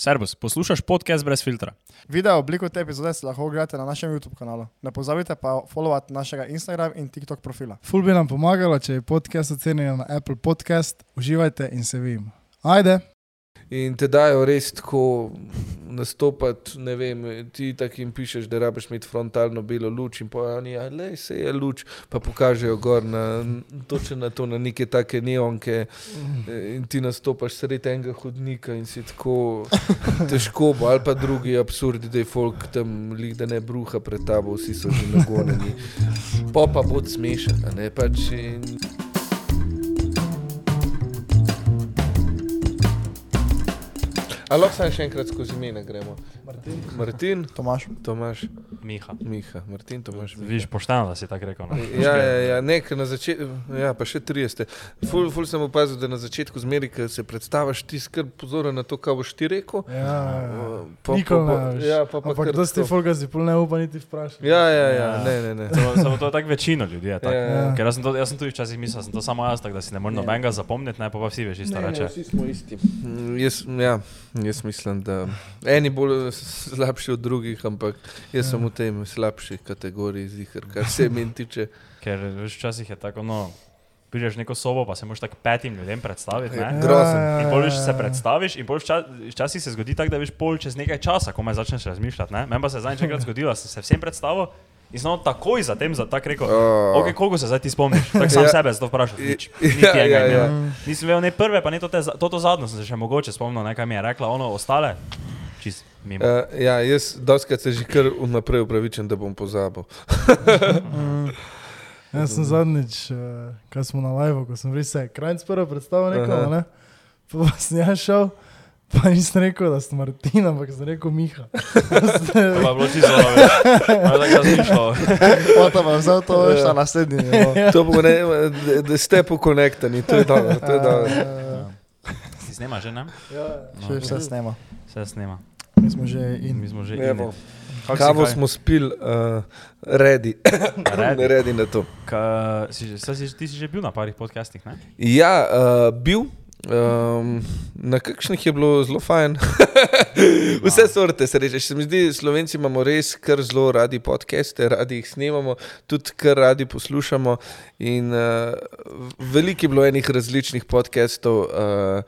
Servus, poslušaj podcast brez filtra. Video obliko te epizode si lahko ogledate na našem YouTube kanalu. Ne pozabite pa followati našega Instagram in TikTok profila. Ful bi nam pomagalo, če je podcast ocenjen na Apple Podcast. Uživajte in se vidimo. Ajde! In te dajo res tako nastopati, ne vem, ti tako jim pišeš, da rabiš imeti frontalno belo luč in pojani, ja, le se je luč, pa pokažejo gor na, točno na to, na neke take neonke in ti nastopaš sredi enega hodnika in si tako težko, bo, ali pa drugi absurdi, da je folk tam lik, da ne bruha pred tabo, vsi so že nagonjeni. Pa pa bo smešen, ne pač. In... Ali lahko samo še enkrat skozi mene gremo? Martin. Martin, Tomaš, Tomaš, Miha. Miha, Martin, Tomaš. Miha. Viš pošteno, da si tako rekel. Ne? Ja, ja, ja, nek na začetku, ja, pa še 30. Ful, ful sem opazil, da na začetku zmeri, ko se predstaviš, ti skrb pozoren na to, kaj boš ti rekel. Ja, Pa- Nikoli pa- pa-. Ja, pa, pa Ampak dosti folga si pol ne upa niti vprašati. Ja, ja, ja, Ja. ne, ne, ne. Samo, to je tako večino ljudi. Je, tak. Ja, ja. Ker jaz sem, to, jaz sem tudi včasih mislil, da sem to samo jaz, tako da si ne morem nobenega zapomniti, ne pa, pa vsi veš isto Ne, ne, reče. vsi smo isti. Mm, Jaz, ja, jaz mislim, da eni bolj slabši od drugih, ampak jaz sem v tem slabši kategoriji, zihar, kar se meni tiče. Ker veš, včasih je tako, no, prideš v neko sobo, pa se moraš tako petim ljudem predstaviti. Ja. Ne? Grozen. In pol se predstaviš, in pol vča- včasih se zgodi tako, da veš pol čez nekaj časa, ko me začneš razmišljati. ne. Meni pa se zadnjič enkrat zgodilo, sem se vsem predstavil in sem takoj zatem za tak rekel. Oh. Ok, koliko se zdaj ti spomniš? Tako sam Ja. sebe zato vprašal. Nič. Ja, Niti enega ja, imena. ja. Nisem vedel ne prve, pa ne to, te, za- to, to zadnjo sem se še mogoče spomnil, ne, kaj mi je rekla, ono ostale. Čist mimo. Uh, ja, jaz doskrat se že kar vnaprej upravičen, da bom pozabil. Jaz sem zadnjič, uh, ko smo na live, ko sem res se krajc prvo predstavil nekoga, ne? pa pa sem jaz šel, pa nisem rekel, da sem Martin, ampak sem rekel Miha. Pa bilo čisto dobro. Tako razmišljal. potem pa vzel to veš na naslednji. nivo. To bo ne, da- da ste pokonektani, to je dobro. To je dobro. Si snema že, ne? Ja, Še vse snema. Vse snema. mi smo že in. Mi smo že si Kavo smo spili, uh, redi. Ready? redi na to. Ka, si, si, ti si že bil na parih podcastih, ne? Ja, uh, bil. Um, na kakšnih je bilo zelo fajn. Vse sorte se reče. Se mi zdi, Slovenci imamo res kar zelo radi podcaste, radi jih snemamo, tudi kar radi poslušamo. In uh, veliko je bilo enih različnih podcastov. Uh,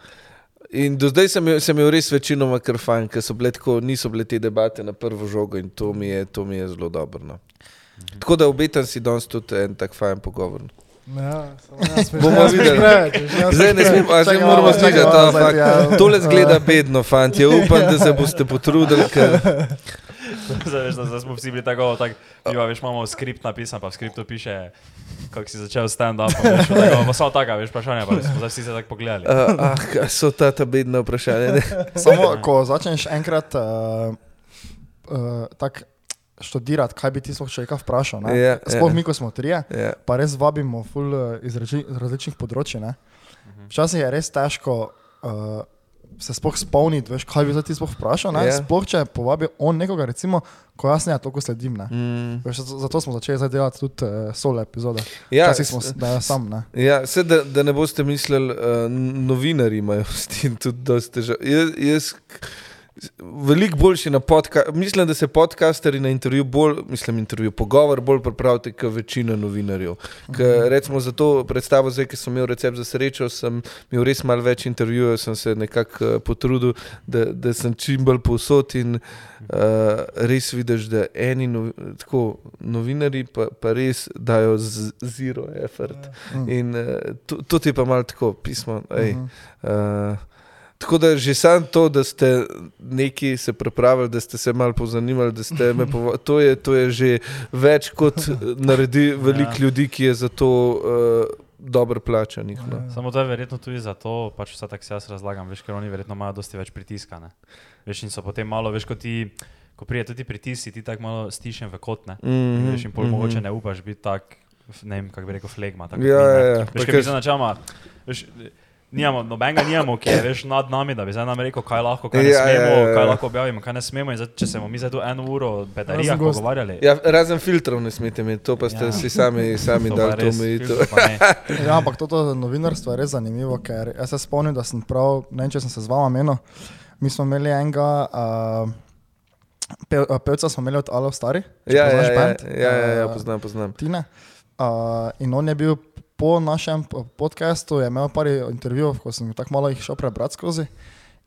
In do zdaj sem, sem imel res večinoma kar fajn, ker so bile tako, niso bile te debate na prvo žogo in to mi je, to mi je zelo dobro. No. Tako da obetam si danes tudi en tak fajn pogovor. Ja, Bomo videli. Zdaj ne smemo, a že moramo slišati ta zdaj, fakt. Tole zgleda bedno, fanti. Upam, da se boste potrudili, ker Zdaj, da, zdaj smo vsi bili tako, tak, piva, veš, imamo skript napisan, pa v skriptu piše, kako si začel stand-up. pa samo taka, veš, vprašanja, pa smo zdaj vsi se tako pogledali. uh, ah, so ta, ta bedna vprašanja. Ne? Samo ko začneš enkrat uh, uh, tako študirati, kaj bi ti sploh človeka vprašal. ne. Ja, Sploh ja. mi, ko smo trije, Ja. pa res vabimo ful, uh, iz, reči, iz različnih področji. ne. Včasih je res težko uh, se sploh spomniti, veš, kaj bi ti sploh vprašal. ne. Ja. Sploh če povabi on nekoga, recimo, ko jaz ne toliko sledim. Ne. Mm. Veš, zato- smo začeli zdaj delati tudi uh, solo epizode. Ja, Včasih smo da sam. Ne. Ja, se, da, da ne boste mislili, uh, novinari imajo s tem tudi dosti težav. Jaz, jaz veliko boljši na podkastu, mislim, da se podcasteri na intervju bolj, mislim, intervju, pogovor bolj pripravite, kot večina novinarjev. Ker, recimo za to predstavo, zdaj, ki sem imel recept za srečo, sem imel res malo več intervjujev, sem se nekako uh, potrudil, da, da sem čim bolj povsod in uh, res vidiš, da eni novi, tako, novinari pa, pa res dajo z, zero effort. Mm. In uh, to, to ti je pa malo tako pismo. Ej, Mhm. uh, tako da že sam to, da ste neki se pripravili, da ste se malo pozanimali, da ste me povabili, to, je- to je že več kot naredi veliko Ja. ljudi, ki je za to uh, dobro plačanih. No. Samo to je verjetno tudi zato, pač vse tako si jaz razlagam, veš, ker oni verjetno imajo dosti več pritiska. Ne? Veš, in so potem malo, veš, ko ti, ko prije tudi pritisk, si ti tako malo stišen v kot, ne. In Mm veš, in pol mogoče ne upaš biti tak, ne vem, kako bi rekel, flegma. tako Ja, ja, ja. Veš, mi ker- se načeloma, veš, Nijamo, nobenega nimamo, ki je veš, nad nami, da bi zdaj nam rekel, kaj lahko, kaj ne Ja, ja, smemo, ja, ja. kaj lahko objavimo, kaj ne smemo. Zdaj, če se bomo mi zdaj tu eno uro gost. pogovarjali, Ja, razen filtrov ne smete imeti, to pa ste Ja. ja. si sami, sami to dali to res, omejitev. Ja, ampak to novinarstvo je res zanimivo, ker jaz se spomnim, da sem prav, ne vem, če sem se z vama menil, Mi smo imeli enega, uh, pev, uh, pevca smo imeli od Alo Stari. Ja, ja, ja, band, ja, ja, ja, uh, poznam, poznam. Tine. Uh, in on je bil po našem po- podcastu, je imel par intervjujev, ko sem tako malo jih šel prebrati skozi.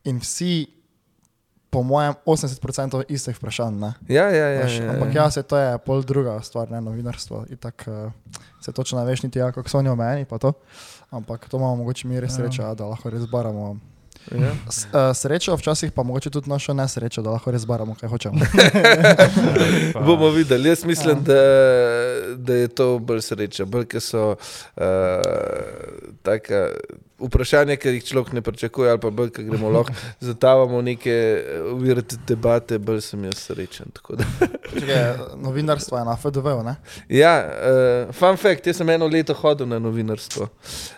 In vsi, po mojem, 80% istih vprašanj. Ne? Ja, ja, ja. Veš, ja, Ampak ja. ja, se to je pol druga stvar, ne novinarstvo. Itak, uh, se točno ne veš niti, ja, kako so oni omejeni. pa to. Ampak to imamo mogoče mi res Ja. srečo, ja, da lahko res baramo. Ja. S, uh, srečo, včasih pa mogoče tudi našo nesrečo, da lahko res baramo, kaj hočemo. Bomo videli. Jaz mislim, Ja. da, da je to bolj sreča. Bolj, ker so uh, taka vprašanja, ki jih človek ne pričakuje, ali pa bolj, ker gremo lahko zatavamo neke uvirate debate, bolj sem jaz srečen. tako da. Čekaj, novinarstvo je na FDV, ne? Ja, uh, fun fact, jaz sem eno leto hodil na novinarstvo.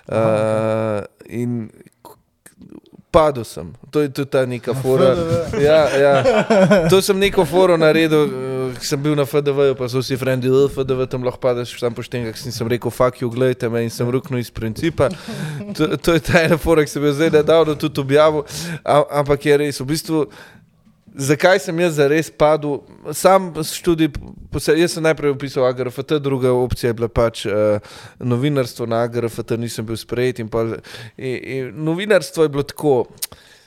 Uh, in padel sem. To je tudi ta neka fora. Ja, ja. To sem neko foro naredil, eh, ki sem bil na FDV, pa so vsi frendi, da FDV tam lahko padeš, sam pošten, kak sem, sem rekel, fuck you, gledajte me in sem ruknil iz principa. To, to je ta ena fora, ki sem jo zdaj nedavno tudi objavil, Am, ampak je res, v bistvu. Zakaj sem jaz zares padel? Sam študij, jaz sem najprej opisal AGRFT, druga opcija je bila pač uh, novinarstvo na AGRFT, nisem bil sprejet. In pol, in, in novinarstvo je bilo tako.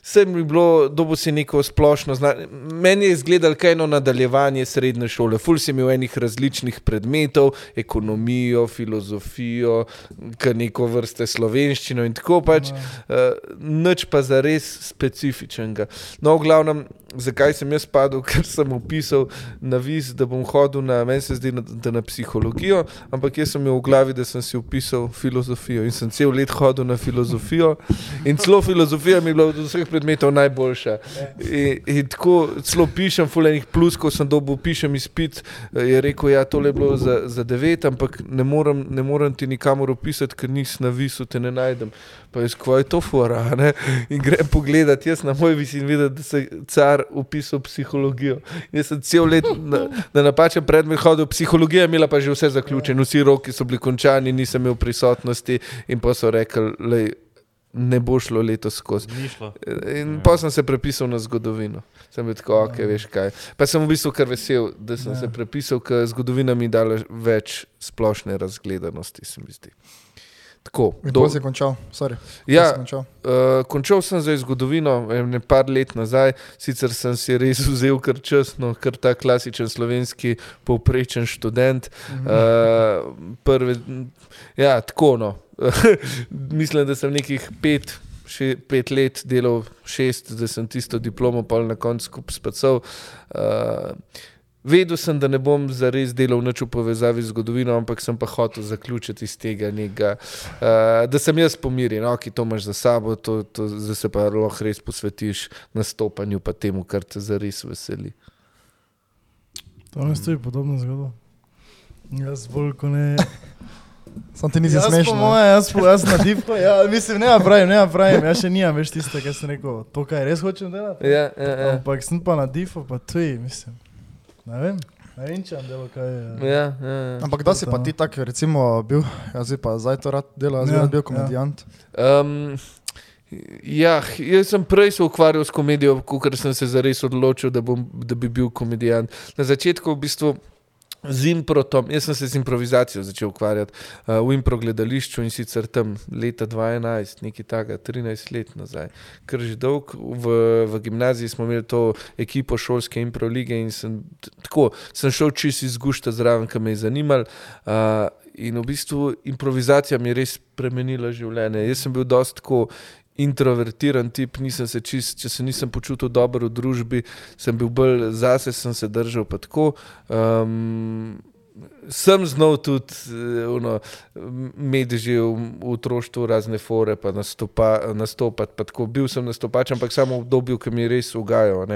Sem bi bilo, dobo si neko splošno znanje. Meni je izgledalo kaj eno nadaljevanje srednje šole. Ful si imel enih različnih predmetov, ekonomijo, filozofijo, kar neko vrste slovenščino in tako pač. Uh, nič pa za res specifičnega. No, v glavnem, zakaj sem jaz padel, ker sem upisal na vis, da bom hodil na, meni se zdi, na, na psihologijo, ampak jaz sem imel v glavi, da sem si upisal filozofijo in sem cel let hodil na filozofijo. In celo filozofija mi je bila od vseh predmetov najboljša. In, in tako celo pišem, fulejnih plus, ko sem dobil, pišem izpit, je rekel, ja, tole je bilo za, za devet, ampak ne morem, ne morem ti nikamor opisati, ker nisi na visu, te ne najdem. Pa je skvaj to fora, ne? In grem pogledat, jaz na moj vis in vidim, da se je car upisal psihologijo. Jaz sem cel let na, na napačen predmet hodil, psihologija je imela pa že vse zaključeno, vsi roki so bili končani, nisem imel prisotnosti in pa so rekli, lej, ne bo šlo letos skozi. In Ja. pa sem se prepisal na zgodovino. Sem bil tako, ok, veš kaj. Pa sem v bistvu kar vesel, da sem Ja. se prepisal, ker zgodovina mi dala več splošne razgledanosti, se mi zdi. Tako, Kdo si končal? Sorry, Ja, si končal? Uh, končal sem za zgodovino, ne par let nazaj, sicer sem si res vzel kar časno, kar ta klasičen slovenski povprečen študent. Uh, prve, ja, tako no. Mislim, da sem nekih pet, še, pet let delal, šest, da sem tisto diplomo pa na koncu skupaj spacal. Uh, Vedel sem, da ne bom zares delal nič v povezavi z zgodovino, ampak sem pa hotel zaključiti iz tega nekega, uh, da sem jaz pomirjen, ok, to imaš za sabo, to, to, zdaj se pa lahko res posvetiš nastopanju, pa temu, kar te zares veseli. To mi stoji podobno zgodbo. Jaz bolj kot ne. Sam ti nisi Jaz smešen. moje, jaz, po, jaz na dipo, ja, mislim, ne pravim, ne pravim, jaz še nimam več tiste, kar sem rekel, to kaj res hočem delati. Ja, ja, ja. Ampak sem pa na dipo, pa tuji, mislim. Ne vem, ne vem, če delo kaj. eh, Ja, ja, ja. Ampak da si pa ti tak, recimo, bil, jaz pa zdaj to rad delal, jaz Ja, bil ja. komedijant. Um, ja, jaz sem prej se ukvarjal s komedijo, ker sem se zares odločil, da, bom, da bi bil komedijant. Na začetku v bistvu. Z improtom, jaz sem se z improvizacijo začel ukvarjati uh, v impro gledališču in sicer tam leta 2011, nekaj takega, 13 let nazaj. Ker že dolg v, v gimnaziji smo imeli to ekipo šolske impro lige in sem, tako, sem šel čist izgušta zraven, ker me je zanimal. Uh, in v bistvu improvizacija mi je res spremenila življenje. Jaz sem bil dosti tako introvertiran tip, nisem se čist, če se nisem počutil dobro v družbi, sem bil bolj zase, sem se držal pa tako. Um, sem znal tudi eh, ono, imeti že v, v otroštvu razne fore, pa nastopa, nastopati. Pa tako. Bil sem nastopač, ampak samo v obdobju, ki mi je res ugajal,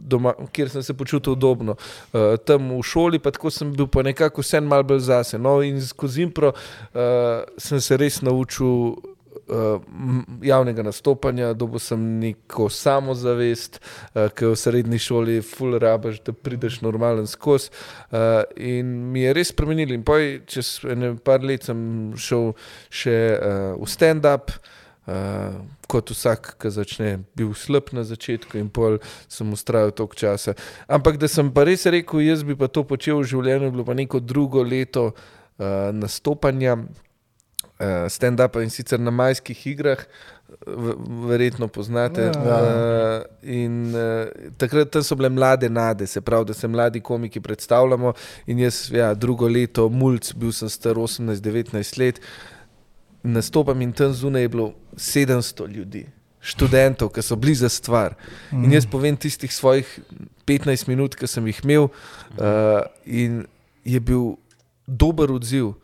doma, kjer sem se počutil udobno. Uh, tam v šoli, pa tako sem bil pa nekako vse malo bolj zase. No, in skozi impro uh, sem se res naučil. Uh, javnega nastopanja, dobil sem neko samozavest, uh, ki v srednji šoli, full rabaš, da prideš normalen skozi. Uh, in mi je res spremenil. In poj, čez ene par let sem šel še uh, v stand-up. Uh, kot vsak, ki začne, bil slab na začetku in pol sem ustrajal toliko časa. Ampak da sem pa res rekel, jaz bi pa to počel v življenju, bilo pa neko drugo leto uh, nastopanja, stand-upa in sicer na majskih igrah, verjetno poznate. Ja. Uh, in uh, takrat so bile mlade nade, se pravi, da se mladi komiki predstavljamo. In jaz, ja, drugo leto, mulj, bil sem star 18-19 let nastopam in tam zunaj je bilo 700 ljudi, študentov, ki so bili za stvar. In jaz povem tistih svojih 15 minut, ki sem jih imel, uh, in je bil dober odziv.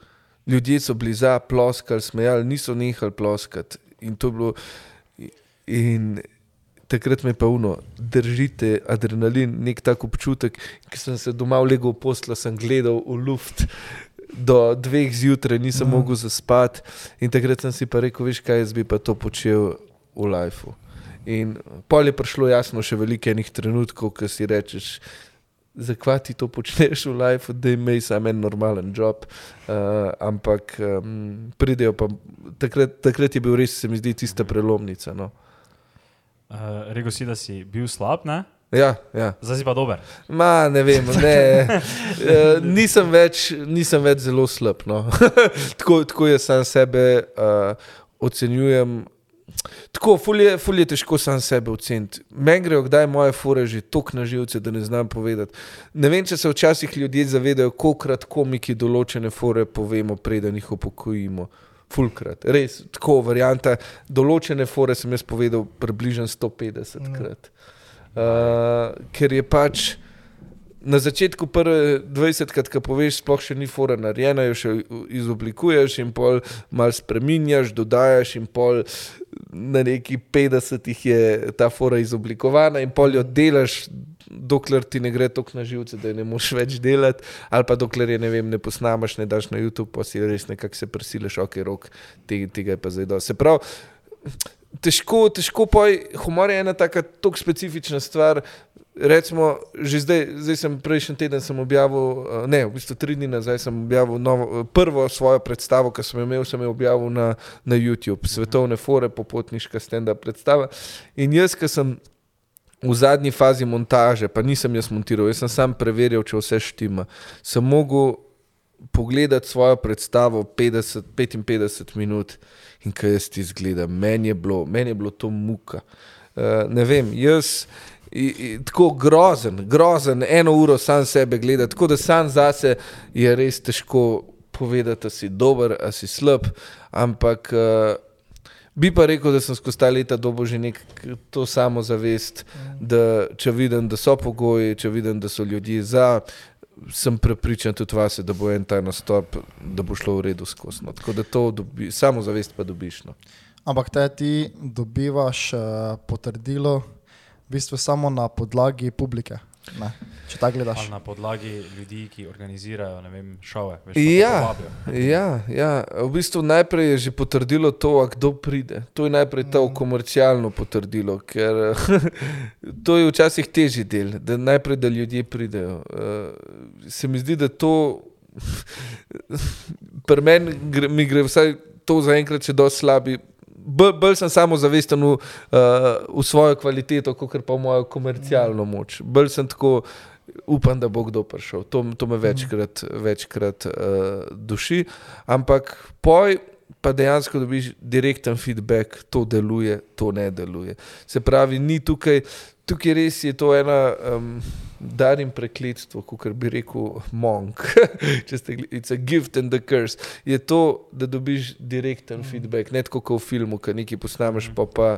Ljudje so bili za, ploskali, smejali, niso nehali ploskati. In to je bilo. In takrat me je pa uno, držite adrenalin, nek tak občutek, ki sem se doma v Lego posla, sem gledal v luft. Do dveh zjutraj nisem Mhm. mogel zaspati, in takrat sem si pa rekel, veš kaj, jaz bi pa to počel v lifeu. In pol je prišlo jasno še veliko enih trenutkov, ko si rečeš, zakaj ti to počneš v lifeu, da imaš samo en normalen job. Uh, ampak um, pridejo pa, takrat, takrat je bil res, se mi zdi, tista prelomnica. No. Uh, Rekel si, da si bil slab, ne? Ja, ja. zdaj si pa dober. Ma, ne vem, ne. Uh, nisem, več, nisem več zelo slab. No. tako, tako jaz sam sebe uh, ocenjujem. Tako, ful je, ful je težko sam sebe oceniti. Meni grejo, kdaj moje fore že tako na živce, da ne znam povedati. Ne vem, če se včasih ljudje zavedajo, kolikrat komiki določene fore povemo, preden jih upokojimo. Fulkrat, res, tako varianta. Določene fore sem jaz povedal približno 150 krat. Uh, ker je pač na začetku prve 20 krat, ki poveš, sploh še ni fora narejena, jo še izoblikuješ in pol mal spreminjaš, dodajaš in pol na neki 50 je ta fora izoblikovana in pol jo delaš. Dokler ti ne gre tako na živce, da je ne moš več delati, ali pa dokler je ne, vem, ne posnamaš, ne daš na YouTube, pa si res nekako se prisiliš, ok, rok, tega, tega je pa zdaj dosti. Se pravi, težko, težko poj, humor je ena tako specifična stvar. Recimo, že zdaj, zdaj sem prejšnji teden sem objavil, eh, ne, v bistvu tri dni nazaj sem objavil novo, prvo svojo predstavo, ki sem jo imel, sem jo objavil na, na YouTube, svetovne fore, popotniška stand-up predstava. In jaz, ki sem v zadnji fazi montaže, pa nisem jaz montiral, jaz sem sam preverjal, če vse štima, sem mogel pogledati svojo predstavo 50, 55 minut in kaj jaz ti zgledam. Meni je bilo, meni je bilo to muka. Uh, ne vem, jaz. Tako grozen, grozen, eno uro sam sebe gledati, tako da sam zase je res težko povedati, da si dober, a si slab. Ampak uh, bi pa rekel, da sem skozi ta leta dobo že nek to samozavest, da če vidim, da so pogoji, če vidim, da so ljudje za, sem prepričan tudi vase, da bo en ta nastop, da bo šlo v redu skozi. No. Tako da to dobi, samozavest pa dobiš. No. Ampak te ti dobivaš uh, potrdilo v bistvu samo na podlagi publike. Ne, če tako gledaš. Ali na podlagi ljudi, ki organizirajo ne vem, šove. Veš, Ja, ja, ja, v bistvu najprej je že potrdilo to, kdo pride. To je najprej to komercialno potrdilo, ker to je včasih težji del, da najprej da ljudje pridejo. Uh, se mi zdi, da to pri meni gre, mi gre vsaj to zaenkrat še dosti slabi. Bolj, bolj sem samozavesten v, uh, v svojo kvaliteto, kot pa v mojo komercialno moč. Bolj sem tako, upam, da bo kdo prišel. To, to me večkrat, večkrat uh, duši. Ampak poj. Pa dejansko dobiš direkten feedback, to deluje, to ne deluje. Se pravi, ni tukaj, tukaj res je to ena um, dar in prekletstvo, kot bi rekel monk. Če ste gledali, it's a gift and a curse. Je to, da dobiš direkten feedback, ne tako kot v filmu, ki nekaj posnameš, pa pa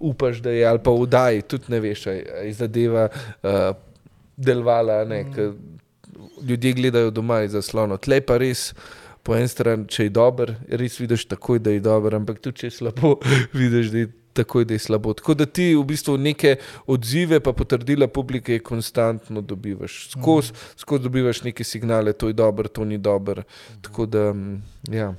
upaš, da je ali pa vdaj, tudi ne veš, ali zadeva uh, delovala, ne, ker ljudje gledajo doma iz zaslona. Tle pa res. Po eni strani, če je dober, res vidiš takoj, da je dober, ampak tudi če je slabo, vidiš, da je takoj, da je slabo. Tako da ti v bistvu neke odzive, pa potrdila publike konstantno dobivaš. Skozi skoz dobivaš neke signale, to je dobro, to ni dobro. Tako da, mm, ja.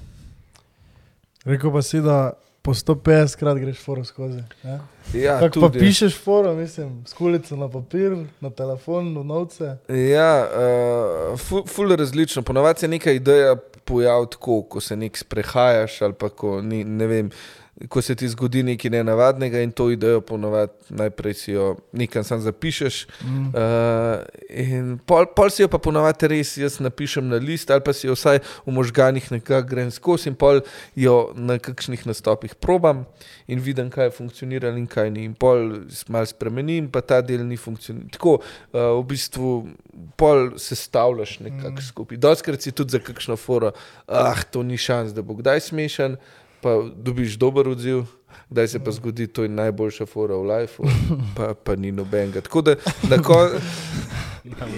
Rekel pa si, da po 150 krat greš foro skozi. ne? ja Kako pa pišeš foro, mislim, skulico na papir, na telefon, v novce. Ja, uh, ful, ful različno. Ponovadi se neka ideja pojavi tako, ko se nek sprehajaš ali pa ko ni, ne vem. Ko se ti zgodi nekaj nenavadnega in to idejo ponovadi najprej si jo nekam sam zapišeš. Mm. Uh, in pol, pol si jo pa ponovadi res jaz napišem na list ali pa si jo vsaj v možganjih nekako grem skozi in pol jo na kakšnih nastopih probam in vidim, kaj je funkcioniralo in kaj ni. In pol malo spremenim, pa ta del ni funkcioniral. Tako uh, v bistvu pol sestavljaš nekako skupaj. Doskrat si tudi za kakšno foro, ah, to ni šans, da bo kdaj smešen, pa dobiš dober odziv. Kdaj se pa zgodi, to je najboljša fora v lifeu, pa, pa ni nobenega. Tako da na koncu.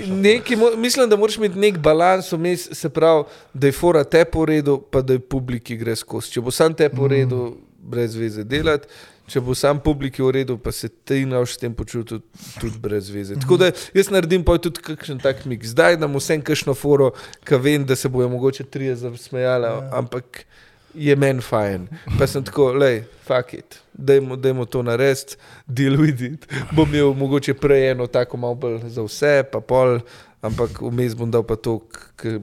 Neki, mislim, da moraš imeti nek balans vmes, se pravi, da je fora te po redu, pa da je publiki gre skozi. Če bo sam te po redu, brez veze delati, če bo sam publiki v redu, pa se ti naš s tem počutil tudi brez veze. Tako da jaz naredim pa tudi kakšen tak mik. Zdaj dam vsem kakšno foro, ki vem, da se bojo mogoče trije zasmejali, Ja. ampak je meni fajn. Pa sem tako, lej, fuck it. Dajmo, dajmo to narediti, deal with it. Bom imel mogoče prej eno tako malo bolj za vse, pa pol, ampak vmes bom dal pa to. k- k-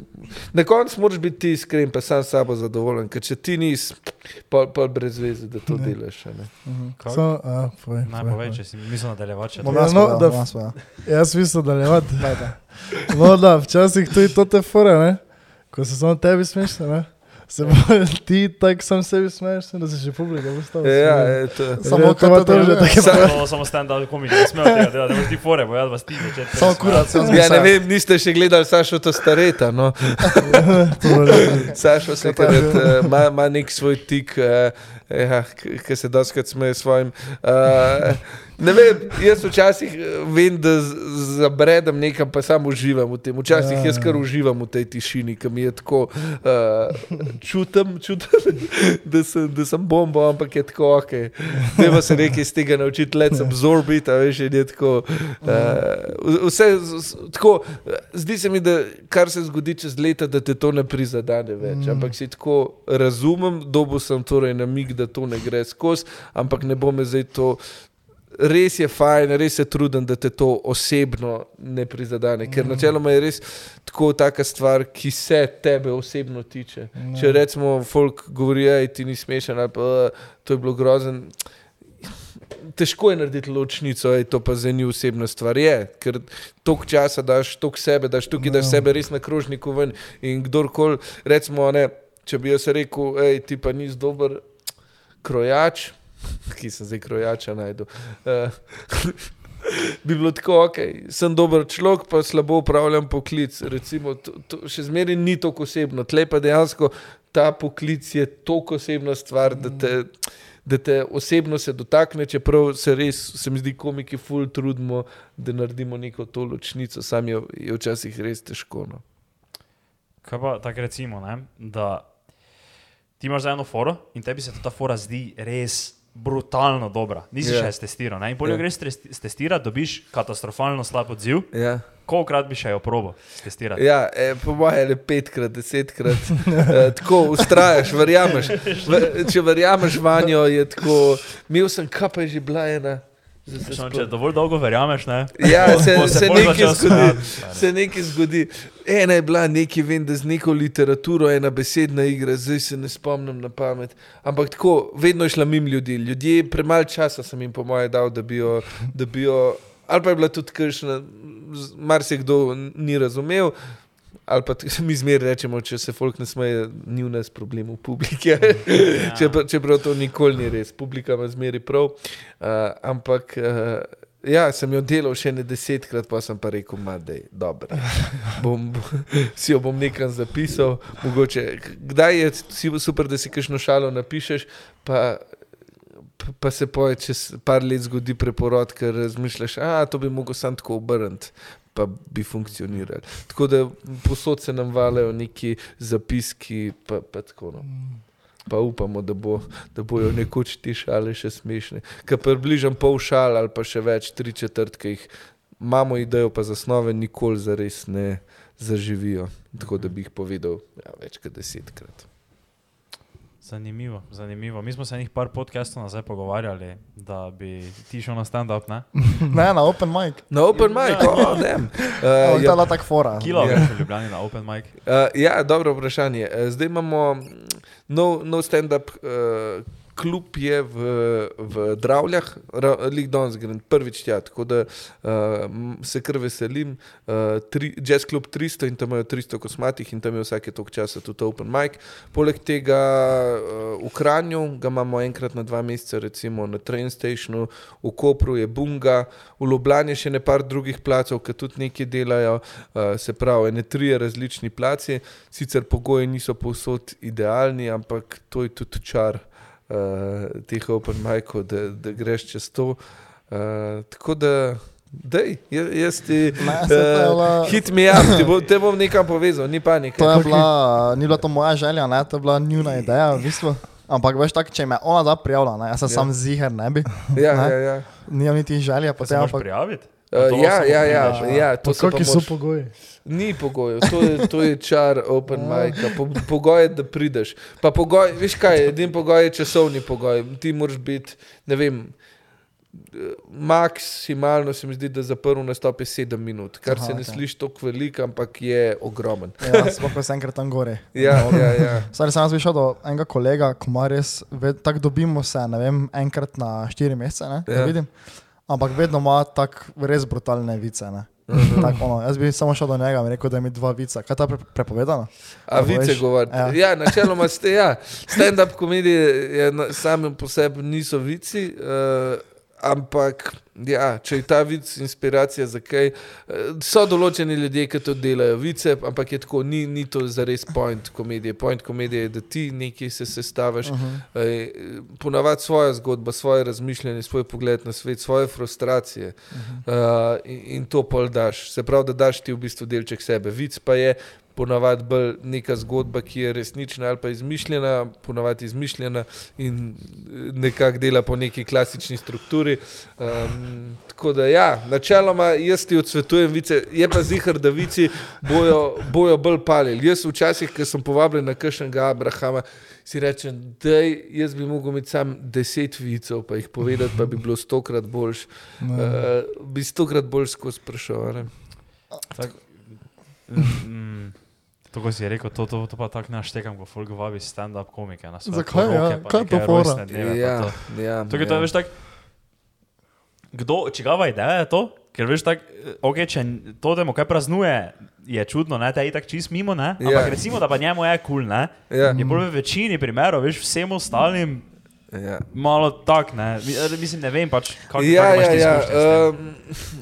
Na koncu moraš biti ti iskren, pa sam s sabo zadovoljen, ker če ti nisi, pol, pol brez veze, da to Ne. delaš. a Ne. Mhm. So, a, povej, povej, povej, povej. če si mislil nadaljevati. no, da- bom jaz povedal. Jaz mislim, da levati. Dajte. No, da, včasih tudi to te fore, ne? ko se samo tebi smešne, ne? Se bo ti tako sam sebi smeješ, da se še publika postava. Ja, je to. Samo to kot to že da- take Sa- Samo, samo stand-up komič, ne smejo tega delati, da boš ti fore, bo jaz vas ti začeti. Samo kurat, sem Ja, ne vem, niste še gledali Sašo to stareta. No? Sašo se je? takrat ima, ima nek svoj tik, uh, ja, ki se doskrat smeje svojim. Uh, ne vem, jaz včasih eh, vem, da zabredem nekam, pa samo uživam v tem. Včasih Ja, jaz kar ja. uživam v tej tišini, ki mi je tako uh, čutim, čutim da, sem, da sem bomba, ampak je tako ok. Treba se nekaj iz tega naučiti, let's absorb it, a veš, je tako. Uh, vse, z- z- tako zdi se mi, da kar se zgodi čez leta, da te to ne prizadene več. Mm. Ampak si tako razumem, dobo sem torej namig, da to ne gre skozi, ampak ne bo me zdaj to. Res je fajn, res se trudim, da te to osebno ne prizadene, ker načeloma je res tako taka stvar, ki se tebe osebno tiče. Če rečemo, folk govori, da ti ni smešen, ali pa "Uh, to je bilo grozen. Težko je narediti ločnico, ej, to pa za njih osebna stvar je, ker toliko časa daš, toliko sebe, daš tukaj, daš Ja. sebe res na krožniku ven. In kdorkoli, recimo, ne, če bi jaz rekel, hej, ti pa nisi dober krojač, ki sem zdaj krojača najdel. Uh, Bi bilo tako, ok, sem dober človek, pa slabo upravljam poklic. Recimo, to, to še zmeraj ni tako osebno. Tle pa dejansko ta poklic je tako osebna stvar, da te, da te osebno se dotakne, čeprav se res, se mi zdi, komiki ful trudimo, da naredimo neko to ločnico, sam je, je včasih res težko. No. Kaj pa tako recimo, ne, da ti imaš za eno foro in tebi se ta fora zdi res brutalno dobra. Nisi Ja. yeah. še testiral. In bolje Ja. yeah. greš stres- testirati, dobiš katastrofalno slab odziv, Ja. kolikrat bi še jo probo testirati. Ja, e, po mojem je petkrat, desetkrat. E, tako ustrajaš, verjameš. V, če verjameš vanjo, je tako. Imel sem, kaj pa je že bila ena. Se spomnim. če dovolj dolgo verjameš, ne? Ja, se, bo se, bolj nekaj zgodi, se nekaj zgodi. Ena je bila nekaj, vem, da z neko literaturo, ena besedna igra, zdaj se ne spomnim na pamet. Ampak tako, vedno je šla mimo ljudi. Ljudje, premalo časa sem jim, po mojem, dal, da bi jo. Da bi jo ali pa je bila tudi kršna, marsikdo ni razumel. Ali pa mi zmeraj rečemo, če se folk ne smeje, ni v nas problem v publiki. Ja. Čeprav, čeprav to nikoli ni res, publika ima zmeraj prav. Uh, ampak uh, ja, sem jo delal še ne desetkrat, pa sem pa rekel, da je dobro. Bom, si jo bom nekam zapisal. Mogoče, kdaj je super, da si kakšno šalo napišeš, pa, pa- se poje čez par let zgodi preporod, ker razmišljaš, da to bi mogel sam tako obrniti. Pa bi funkcionirali. Tako da posod se nam valijo neki zapiski, pa, pa tako. No. Pa upamo, da, bo, da bojo nekoč ti šale še smešne. Ker približam pol šal ali pa še več, tri četrtke jih imamo idejo, pa zasnove nikoli zares ne zaživijo. Tako da bi jih povedal ja, več kot desetkrat. Zanimivo, zanimivo. Mi smo se enih par podcastov nazaj pogovarjali, da bi ti šel na stand-up, ne? Ne, na open mic. Na open mic, oh, ne. Uh, to je ja, bila tak fora. Kilo Ja. več v Ljubljani na open mic. uh, ja, dobro vprašanje. Uh, zdaj imamo mm, nov, nov stand-up uh, klub je v, v Dravljah, lik danes grem prvič tja, tako da uh, se kar veselim. Uh, tri, jazz klub 300 in tam imajo 300 kosmatih in tam je vsake toliko časa tudi open mic. Poleg tega uh, v Kranju ga imamo enkrat na dva meseca, recimo na train stationu, v Kopru je Bunga, v Ljubljani še ne par drugih placov, ki tudi nekaj delajo, uh, se pravi, ne tri različni placi, sicer pogoji niso povsod idealni, ampak to je tudi čar uh, teh open majkov, da, da greš čez to. Uh, tako da, dej, jaz, ti uh, hit mi up, te, bo, te bom nekam povezal, ni panike. To je bila, ni bila to moja želja, ne? to je bila njuna ideja, v bistvu. Ampak veš tako, če me ona da prijavila, jaz sem ja. sam ziger, ne bi. Ja, ne? ja, ja. Nijam niti želja, pa Se se moraš ampak... prijaviti? Uh, ja, ja, ja, ja, to so, pa Kakšni so pogoji? Ni pogojev, to je, to je čar open mic. Po, pogoj je, da prideš. Pa pogoj, veš kaj, edini pogoj je časovni pogoj. Ti moraš biti, ne vem, maksimalno se mi zdi, da za prvi nastop je sedem minut, kar Aha, se ne okej. sliši tako veliko, ampak je ogromen. Ja, sploh ko sem enkrat tam gore. Ja, ja, ja. Stari sem jaz prišel do enega kolega, ko ima res, ved- tako dobimo se, ne vem, enkrat na štiri mesece, ne, ja. Ja. vidim. Ampak vedno ima tako res brutalne vice. Ne. Mhm. Tak, ono, jaz bi samo šel do njega in rekel, da mi dva vica. Kaj je ta pre prepovedano? A A vice veš, govoriti. ja. Ja, načeloma ste, ja. Stand-up komedije je na- same po sebi niso vici, uh, ampak ja, če je ta vic inspiracija za kaj, uh, so določeni ljudje, ki to delajo vice, ampak je tako, ni, ni to zares point komedije. Point komedije je, da ti nekaj se sestaviš, uh Mhm. -huh. ponavadi svojo zgodbo, svoje razmišljanje, svoj pogled na svet, svoje frustracije uh, in, in to pol daš. Se pravi, da daš ti v bistvu delček sebe. Vic pa je ponavadi bolj neka zgodba, ki je resnična ali pa izmišljena, ponavadi izmišljena in eh, nekako dela po neki klasični strukturi. Um, tako da, ja, načeloma jaz ti odsvetujem vice, je pa zihar, da vici bojo, bojo bolj palili. Jaz včasih, ko sem povabljen na kakšnega Abrahama, si rečem, da jaz bi mogel imeti sam deset vicov, pa jih povedati, pa bi bilo stokrat boljš. Uh, bi stokrat bolj skozi ne. Tak, mm, to, ko si rekel, to, to, to pa tako naštekam, ko folk vabi stand-up komike. Na svoje Zakaj, ja? poroke, pa Kaj je to rojstne dneve, Ja, to. ja, to je, ja. veš, tak, kdo, čigava ideja je to? Ker veš, tak, okay, če to demo kaj praznuje, je čudno, ne, te je tako čist mimo, ne? Ampak Ja. recimo, da pa njemu je kul, cool, ne? Ja. Je bolj v večini primerov, veš, vsem ostalim Ja. malo tak, ne? Eh, Mislim, ne vem pač, kako Ja, ja, ja, uh, um,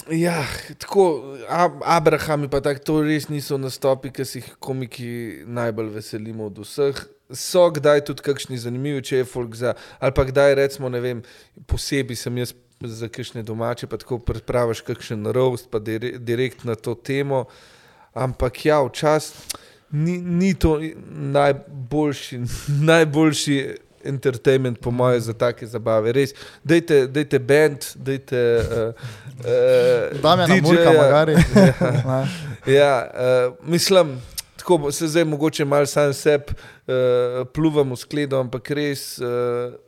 ja, tako, Ab- Abraham je pa tako, to res niso nastopi, ki se jih komiki najbolj veselimo od vseh. So kdaj tudi kakšni zanimivi, če je folk za, ali pa kdaj recimo, ne vem, posebej sem jaz za kakšne domače, pa tako pripraviš kakšen roast, pa dire, direkt na to temo. Ampak ja, včasih ni, ni to najboljši, najboljši entertainment, po mojem, za take zabave. Res, dajte, dajte band, dajte. Uh, uh, Damjana Murka, magari. Ne. Ja, uh, mislim, tako se zdaj mogoče malo sam sebi uh, pluvam v skledo, ampak res. Uh,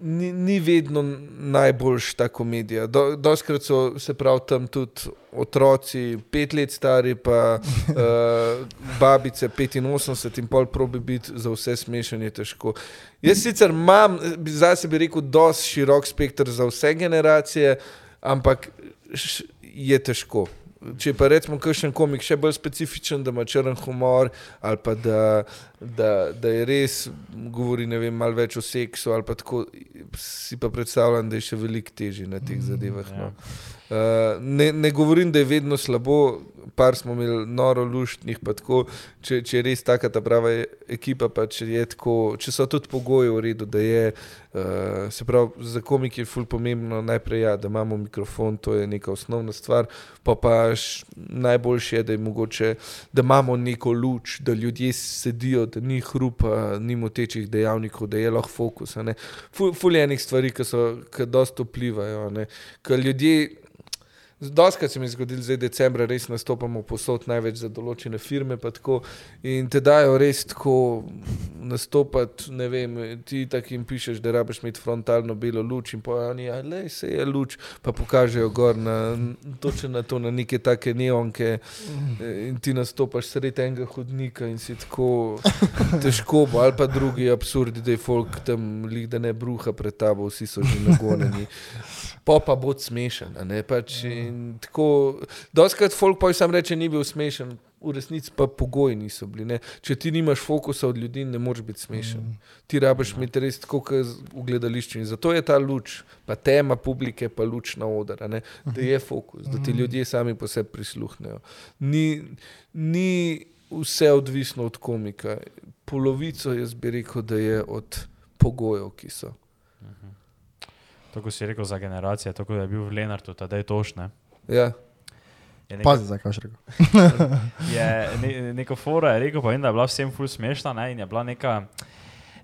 Ni, ni vedno najboljša ta komedija. Do, doskrat so se prav tam tudi otroci, pet let stari, pa uh, babice, 85 in pol probi biti za vse smešanje težko. Jaz sicer imam, bi- zase bi rekel, dosti širok spektr za vse generacije, ampak š, je težko. Če pa rečemo, kakšen komik še bolj specifičen, da ima črn humor, ali pa da, da, da je res, govori vem, malo več o seksu, ali pa tako, si pa predstavljam, da je še veliko težje na teh zadevah. No. Uh, ne, ne govorim, da je vedno slabo, par smo imeli noro luštnih, pa tako, če, če je res taka ta prava ekipa, pa če, tako, če so tudi pogoji v redu, da je, uh, se pravi, za komik je ful pomembno najprej, ja, da imamo mikrofon, to je neka osnovna stvar, pa pa š, najboljše je, da je mogoče, da imamo neko luč, da ljudje sedijo, da ni hrupa, ni motečih dejavnikov, da je lahko fokus. Ful, ful je enih stvari, ki so, ki dosto vplivajo, ker ljudje Doskrat se mi je zgodilo, zdaj decembra res nastopamo posod največ za določene firme, tako, in te dajo res tako nastopati, ne vem, ti tako jim pišeš, da rabiš imeti frontalno belo luč in pojavi, ja, le se je luč, pa pokažejo gor na, točno na to, na neke take neonke in ti nastopaš sredi enega hodnika in si tako težko, bo, ali pa drugi absurdi, da je folk tam, lik, da ne bruha pred tabo, vsi so že nagonjeni. Pa pa bo smešen. Pač, in tako, doskrat folk pa sam reče, ni bil smešen, v resnici pa pogoji niso bili. Ne. Če ti nimaš fokusa od ljudi, ne moreš biti smešen. Ti rabiš imeti res tako, kot v gledališču. In zato je ta luč, pa tema publike, pa luč na oder, ne, da je fokus, da ti ljudje sami po sebi prisluhnejo. Ni, ni vse odvisno od komika. Polovico jaz bi rekel, da je od pogojev, ki so. Tako si rekel za generacije, tako da je bil v Lenartu, da je tošne. Ja. Je neka, Pazi, zakaj še rekel. je ne, neko fora je rekel, pa vem, da je bila vsem ful smešna ne, in je bila neka.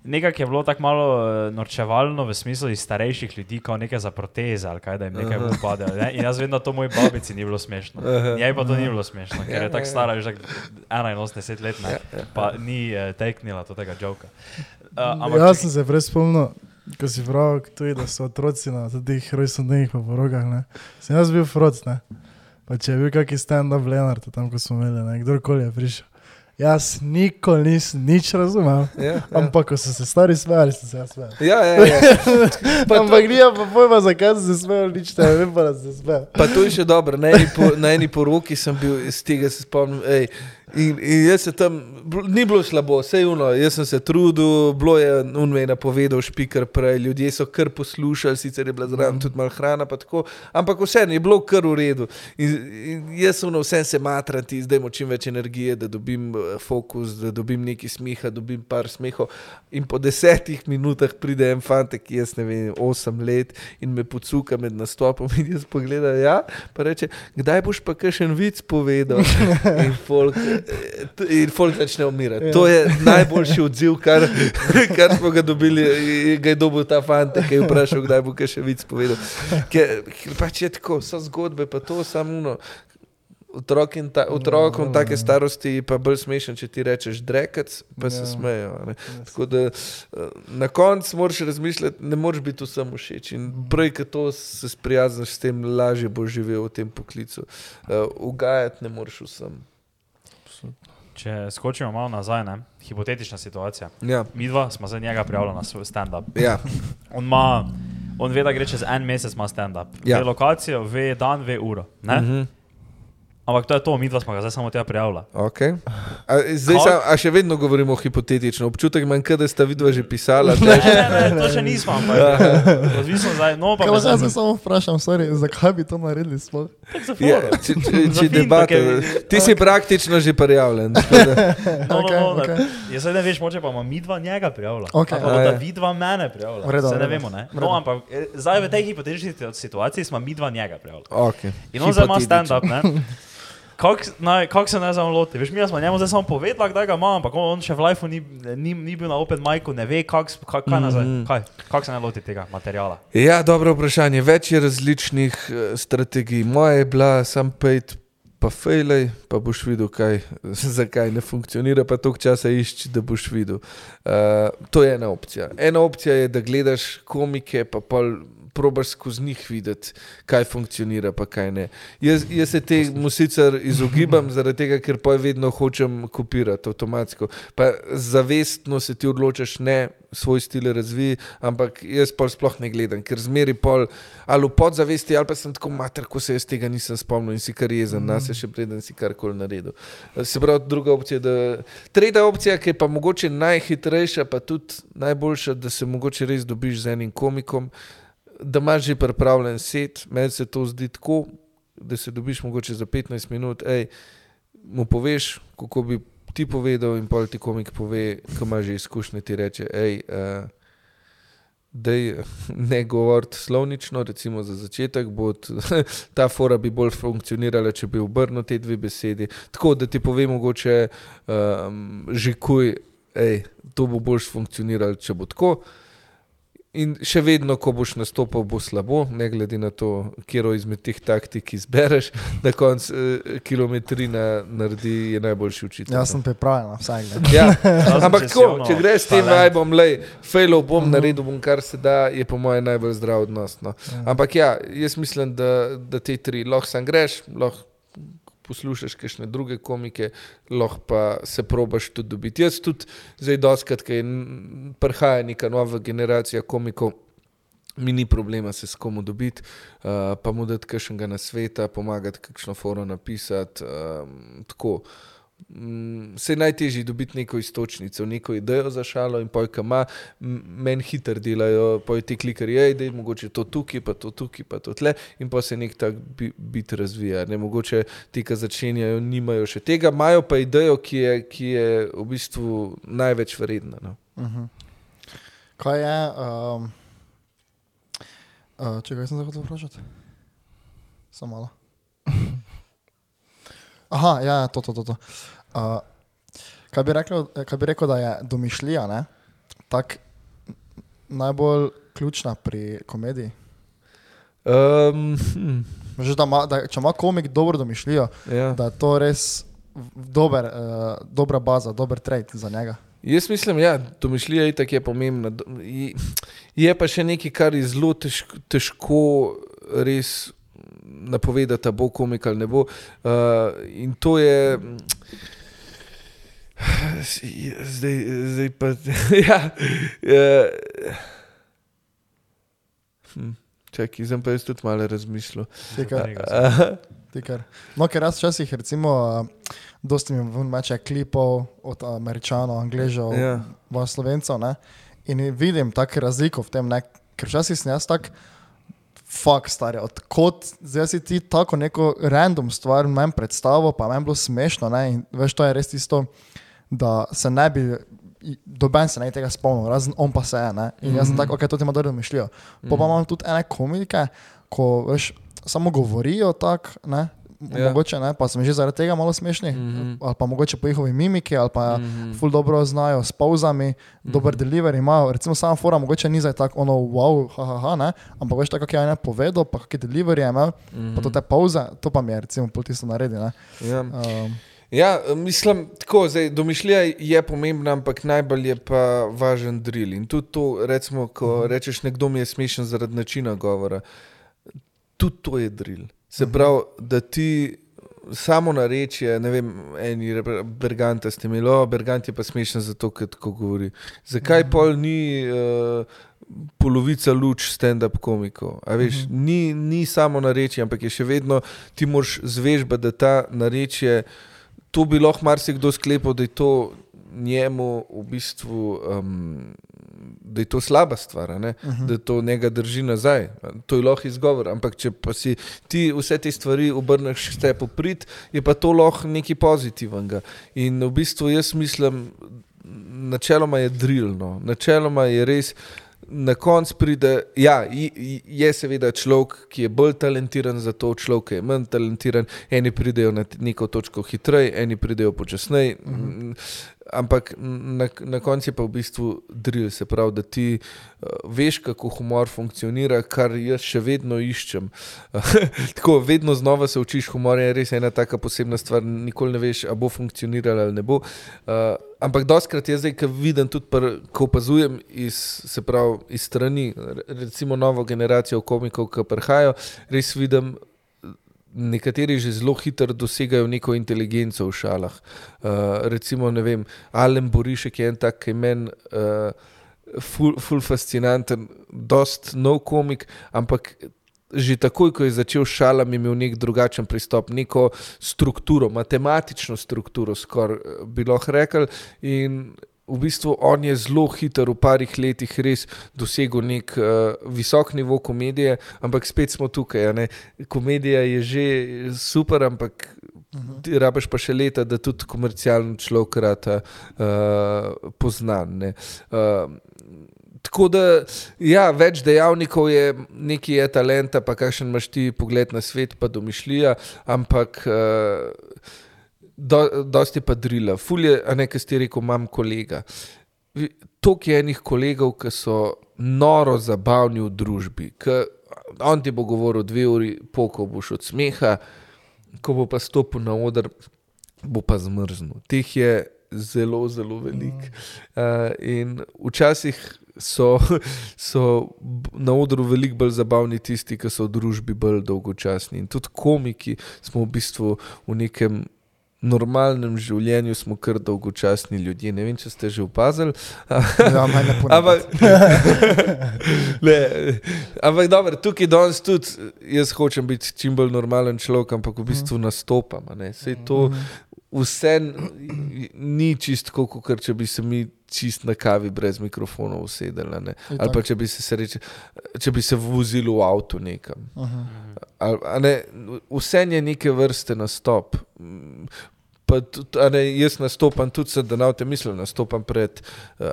Nekaj je bilo tako malo eh, norčevalno v smislu iz starejših ljudi, kot nekaj za proteze ali kaj, da jim nekaj Aha. upade. Ne? In jaz vem, da to moji babici ni bilo smešno. Njej pa to ni bilo smešno, ker Ja, je tako ja, ja. stara, že 81 let, ne, pa ni uh, teknila tega joka. Uh, ampak Jaz sem se prej spomnil, ko si prav, tudi, da so otroci na teh rojstnih pa porogah. Ne. Sem jaz bil froc, ne. Pa če je bil kakšen stand-up Leonard, tam ko smo imeli, ne, kdorkoli je prišel. Jaz nikoli nisem nič razumel, Ja, ja. ampak ko so se stari smejali, sem se jaz smejal. Ja, ja, ja. Ampak ni pa pojma, zakaj sem se smejal, nič ne vem, pa sem se smejal. Pa to je še dobro. Na eni, po, na eni poroki sem bil, iz tega se spomnim. Ej, in, in jaz se tam, ni bilo slabo, vse je uno, jaz sem se trudil, bilo je unme napovedal špiker prej, ljudje so kar poslušali, sicer je bila zraven tudi malo hrana, tako, ampak vseeno je bilo kar v redu. In, in jaz sem vse se matrati, zdaj imam čim več energije, da dobim eh, fokus, da dobim nekaj smeha, dobim par smehov. In po desetih minutah pride en fantek, ki jaz ne vem, osem let in me pocuka med nastopom in jaz pogledam, ja, pa reče, kdaj boš pa kakšen vic povedal? In folk, t- in folk začne umirati. Ja. To je najboljši odziv, kar, kar smo ga dobili, in ga je dobil ta fantek, ki je vprašal, kdaj bo kakšen vic povedal. Ker, pač je tako, so zgodbe, pa to samo uno. Otrok in ta, otrokom Ja, take ja. starosti je pa bolj smešen, če ti rečeš drekac, pa se Ja. smejo. ne. Tako da eh, na koncu moraš razmišljati, ne moreš biti vsem všeč. In prej, ko to se sprijazniš s tem, lažje boš živel v tem poklicu. Uh, ugajati ne moreš vsem. Če skočimo malo nazaj, ne? hipotetična situacija. Ja, Mi dva smo za njega prijavljena na svoj stand-up. ja. On, ima, on ve, da gre čez en mesec, ima stand-up. Ja. Ve lokacijo, ve dan, ve uro. Ne? Mhm. Ampak to je to, mi dva smo ga zdaj samo tega prijavila. Okay. A, zdaj, sam, a še vedno govorimo hipotetično. Občutek imam, kot da sta vidva že pisala. Ne, ne, ne, to še nismo, ampak eh, odvisno zdaj. No, pa zdaj se samo vprašam, sorry, zakaj bi to naredili sploh? Ja, če, če, če debate, ti si praktično že prijavljen. No, no, Okej, no, okej. okay. Jaz ne veš, moče pa ima mi dva njega prijavila. Ali pa da ja. vi dva mene prijavila. V redu, Se ne vemo, ne? No, ampak eh, zdaj v tej hipotetični situaciji smo mi dva njega prijavila. Okay. In on zdaj ima stand-up, ne? Kako kak se zdaj on loti? Veš, mi smo njemu zdaj samo povedali, da ga ima, ampak on, on še v lifeu ni, ni, ni bil na open micu, ne ve, kak, s- kak, kaj, nazaj, Mhm. kaj, kak se naj loti tega materiala. Ja, dobro vprašanje. Več je različnih uh, strategij. Moja je bila sam pejt, pa fejlej, pa boš videl, kaj, zakaj ne funkcionira, pa toliko časa išči, da boš videl. Uh, to je ena opcija. Ena opcija je, da gledaš komike, pa pol. Probaš skozi njih videti, kaj funkcionira, pa kaj ne. Jaz, jaz se temu sicer izogibam, zaradi tega, ker pa vedno hočem kopirati avtomatsko. Pa zavestno se ti odločaš, ne svoj stil razvij, ampak jaz pa sploh ne gledam, ker zmeri pol ali v podzavesti, ali pa sem tako mater, ko se jaz tega nisem spomnil in si kar jezen, mm. nas je še preden si karkoli naredil. Se pravi, druga opcija, da. Tretja opcija, ki je pa mogoče najhitrejša, pa tudi najboljša, da se mogoče res dobiš z enim komikom, da imaš že pripravljen set, meni se to zdi tako, da se dobiš mogoče za 15 minut, ej, mu poveš, kako bi ti povedal, in pol ti komik pove, ko ima že izkušnje, ti reče, hej, uh, da ne govoriti slovnično, recimo za začetek, bo ta fora bi bolj funkcionirala, če bi obrnil te dve besedi. Tako da ti pove mogoče um, že kuj, hej, to bo boljš funkcioniralo, če bo tako. In še vedno, ko boš nastopil, bo slabo, ne glede na to, kje izmed teh taktik izbereš, na koncu eh, kilometrina naredi je najboljši učitelj. Jaz sem pripravljen na vsak dan. Ja. Ampak če tako, ono če greš s tem talent. vibom, lej, failov bom, naredil bom kar se da, je po mojem najbolj zdrav odnos. No. Ampak ja, jaz mislim, da, da te tri lahko sam greš, lahko poslušaš kakšne druge komike, lahko pa se probaš tudi dobiti. Jaz tudi zdaj doskrat, ker prihaja neka nova generacija komikov. Mi ni problema se s komu dobiti, uh, pa mu dati kakšnega na sveta, pomagati kakšno foro napisati. Um, tako. Mm, Se je najtežje dobiti neko istočnico, neko idejo za šalo, in pojka ima, meni hitro delajo, poj ti klikerji, da je mogoče to tukaj, pa to tukaj, pa to tle, in pa se nek tak bi, bit razvija. Ne, mogoče ti, ki začenjajo, nimajo še tega, imajo pa idejo, ki je, ki je v bistvu največ vredna. No. Mhm. Kaj je, um, uh, če kaj sem zahotel vprašati? Samo malo. Aha, ja, ja, to, to, to. to. Uh, kaj, bi rekel, kaj bi rekel, da je domišljija ne? tak najbolj ključna pri komediji? Um, hm, Že, da ima, da, če ima komik dobro domišljijo, ja. da je to res dober, uh, dobra baza, dober trade za njega. Jaz mislim, da ja, domišljija itak je pomembna. Je- Je pa še nekaj, kar je zelo težko, težko res napovedati, bo komik ali ne bo. Uh, in to je. Zdaj, zdaj pa. ja, uh, hm, čakaj, zdaj pa jaz tudi malo Aha, tikar. No, ker jaz včasih, recimo, dosti mi ven meče klipov od američanov, angležev, Ja. ja. slovencev, ne? in vidim tako razliko v tem, ne? ker včasih sem jaz tak. Fak, stari, odkot zdaj si ti tako neko random stvar meni predstavil, pa meni bilo smešno. Ne? In veš, to je res tisto, da se ne bi, doben se ne tega spomnil, razen on pa se je. Ne? In jaz sem tako, ok, to ti ima dobro domišljijo. Pa pa imam tudi ene komike, ko veš, samo govorijo tako, ne. Ja. Mogoče ne, pa sem že zaradi tega malo smešni, mm Mhm. -hmm. ali pa mogoče po njihovi mimiki, ali pa mm Mhm. -hmm. ful dobro znajo s pauzami, mm -hmm. dober delivery imajo. Recimo sama fora, mogoče ni zdaj tako ono wow, haha, ha, ne, ampak veš tako, kako je ena povedal, pa kakšne delivery je imel, mm -hmm. pa to te pauze, to pa mi je recimo pol tisto naredi, ne. ja. Um, Ja, mislim, tako, zdaj, domišljija je pomembna, ampak najbolj je pa važen drill. In tudi to, recimo, ko rečeš, nekdo mi je smešen zaradi načina govora, tudi to je drill. Se pravi, da ti samo narečje, ne vem, eni Berganta ste imeli, o, Bergant je pa smešen zato, ker tako govori. Zakaj pol ni uh, polovica luč stand-up komikov? A veš, ni, ni samo narečje, ampak je še vedno, ti moraš zvežbati, da ta narečje, to bi lahko marsikdo sklepal, da je to njemu v bistvu. Um, Da je to slaba stvar, uh -huh. da to njega drži nazaj. To je lahko izgovor, ampak če pa si ti vse te stvari obrneš s tebi prid, je pa to lahko nekaj pozitivnega. In v bistvu jaz mislim, načeloma je drilno, načeloma je res. Na koncu pride, ja, i- i- je seveda človek, ki je bolj talentiran za to, človek ki je manj talentiran. Eni pridejo na neko točko hitreje, eni pridejo počasneje. Uh -huh. Ampak na, na koncu je pa v bistvu drill, se pravi, da ti uh, veš, kako humor funkcionira, kar jaz še vedno iščem. Tako, vedno znova se učiš humor, je res ena taka posebna stvar, nikoli ne veš, ali bo funkcionirala ali ne bo. Uh, ampak doskrat jaz zdaj, ko vidim, tudi pr, ko opazujem iz, pravi, iz strani, re- recimo novo generacijo komikov, ki prihajajo, res vidim. Nekateri že zelo hitro dosegajo neko inteligenco v šalah. Uh, recimo, ne vem, Alen Borišek je en tak, ki je meni uh, ful, ful fascinanten, dost nov komik, ampak že takoj, ko je začel s šalami, je imel nek drugačen pristop, neko strukturo, matematično strukturo, skoraj eh, bi lahko rekel. V bistvu on je zelo hiter, v parih letih res dosegel nek uh, visok nivo komedije, ampak spet smo tukaj. Komedija je že super, ampak ti rabiš pa še leta, da tudi komercialno človek rata uh, poznan. ne. Uh, Tako da, ja, več dejavnikov je, nekaj je talenta, pa kakšen imaš ti pogled na svet, pa domišljija, ampak uh, do, dosti pa drila. Fulje, a ne, kaj si rekel, imam kolega. toliko je enih kolegov, ki so noro zabavni v družbi. On ti bo govoril dve uri, poko boš od smeha, ko bo pa stopil na oder, bo pa zmrznil. Teh je zelo, zelo velik. Uh, in včasih so, so na odru veliko bolj zabavni tisti, ki so v družbi bolj dolgočasni. In tudi komiki smo v bistvu v nekem. Normalnem življenju smo kar dolgočasni ljudje. Ne vem, če ste že opazili. Ja, mene Ampak, ponavadi. le, ampak dobro, tukaj danes tudi jaz hočem biti čim bolj normalen človek, ampak v bistvu nastopam. ne. Saj to vse ni čisto, kot če bi se mi čist na kavi brez mikrofonov usedeli. Ali pa če bi se, sreče, če bi se vozili v avtu nekam. Ali, a ne, vse je neke vrste nastop. Pa, tudi, ne, jaz nastopam tudi, se, da na te mislim, nastopam pred uh,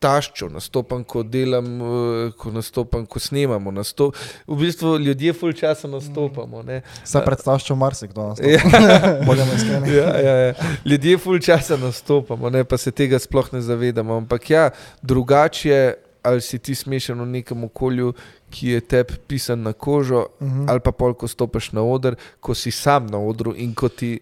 taščo, nastopam, ko delam, uh, ko nastopam, ko snemamo. Nastop, v bistvu ljudje full časa nastopamo. Ne. Se predstavljaš, marsikdo nas Ja. Ja, ja, ja. Ljudje full časa nastopamo, ne, pa se tega sploh ne zavedamo. Ampak ja, drugače, ali si ti smešen v nekem okolju, ki je tebi pisan na kožo, Mhm. ali pa pol, ko stopiš na oder, ko si sam na odru in ko ti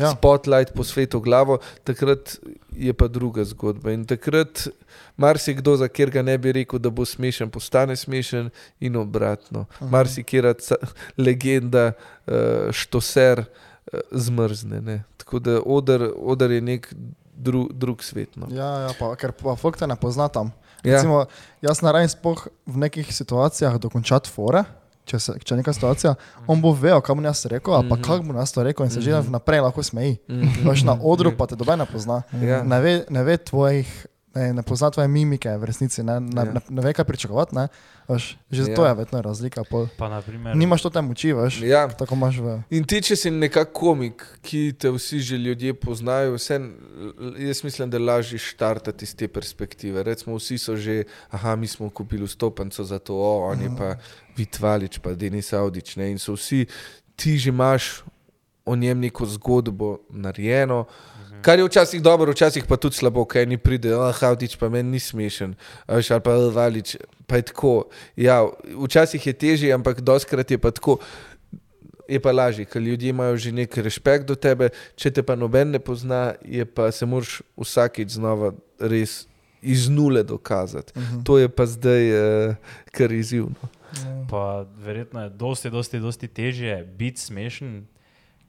Ja. spotlight po svetu glavo, takrat je pa druga zgodba. In takrat marsikdo, za kjer ga ne bi rekel, da bo smešen, postane smešen in obratno. Mhm. Marsikera ca- legenda, uh, štoser uh, zmrzne. Ne. Tako da oder, oder je nek dru, drug svet. No. Ja, ja, pa, ker pa folk te ne pozna tam. Ja. Recimo, jaz naredim spoh v nekih situacijah dokončati fore. Če, se, če je neka situacija, on bo vedel, kaj bom jaz rekel, pa Mhm. kako bom jaz to rekel, in se že Mhm. vnaprej lahko smeji. Mhm. Veš na odru, pa te dobe ne pozna. Ja. Ne ve, ne ve tvojih, ne, ne pozna tvoje mimike v resnici, ne, ne, Ja. ne, ne ve, kaj pričakovati. Ne. Veš, že Ja. to je vedno razlika. Pol. Pa, naprimer, Nimaš to te moči, veš. Ja. Tako imaš v. In ti, če si nekako komik, ki te vsi že ljudje poznajo, vse, jaz mislim, da je lažje štartati iz te perspektive. Recimo, vsi so že, aha, mi smo kupili stopnico za to, o, on je pa Vitvalič, pa Denis Audič. Ne? In so vsi, ti že imaš o njem neko zgodbo narejeno. Kar je včasih dobro, včasih pa tudi slabo, kaj ni pride, ah, Havdič pa meni ni smešen, a veš, ali pa Valič, pa je tako. Ja, včasih je težje, ampak doskrat je pa tako. Je pa lažje, ker ljudje imajo že nek respekt do tebe, če te pa noben ne pozna, je pa se moraš vsakeč znova res iz nule dokazati. Mhm. To je pa zdaj uh, kar izzivno. pa verjetno je dosti, dosti, dosti težje biti smešen.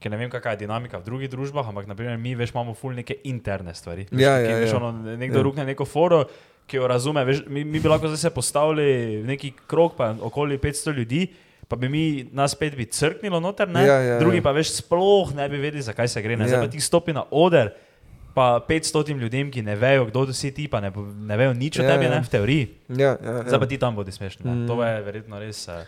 Ker ne vem, kakšna je dinamika v drugih družbah, ampak naprimer, mi veš, imamo ful neke interne stvari. Veš, Ja, ja, veš, ja. ono, nekdo Ja. rukne neko foro, ki jo razume. Veš, mi, mi bi lahko zdaj se postavili v neki krog, pa okoli 500 ljudi, pa bi mi nas spet bi crknilo noter, ne? Ja, ja, drugi ja. pa veš, sploh ne bi vedeli, zakaj se gre. Ne? Zdaj Ja. pa ti stopi na oder. Pa 500 ljudem, ki ne vejo, kdo si ti, pa ne, ne vejo nič o Ja, tebi, ja. ne, v teoriji. Ja, ja, Zdaj pa ja. ti tam bodi smešen. Mm. Mm. To je verjetno res eh,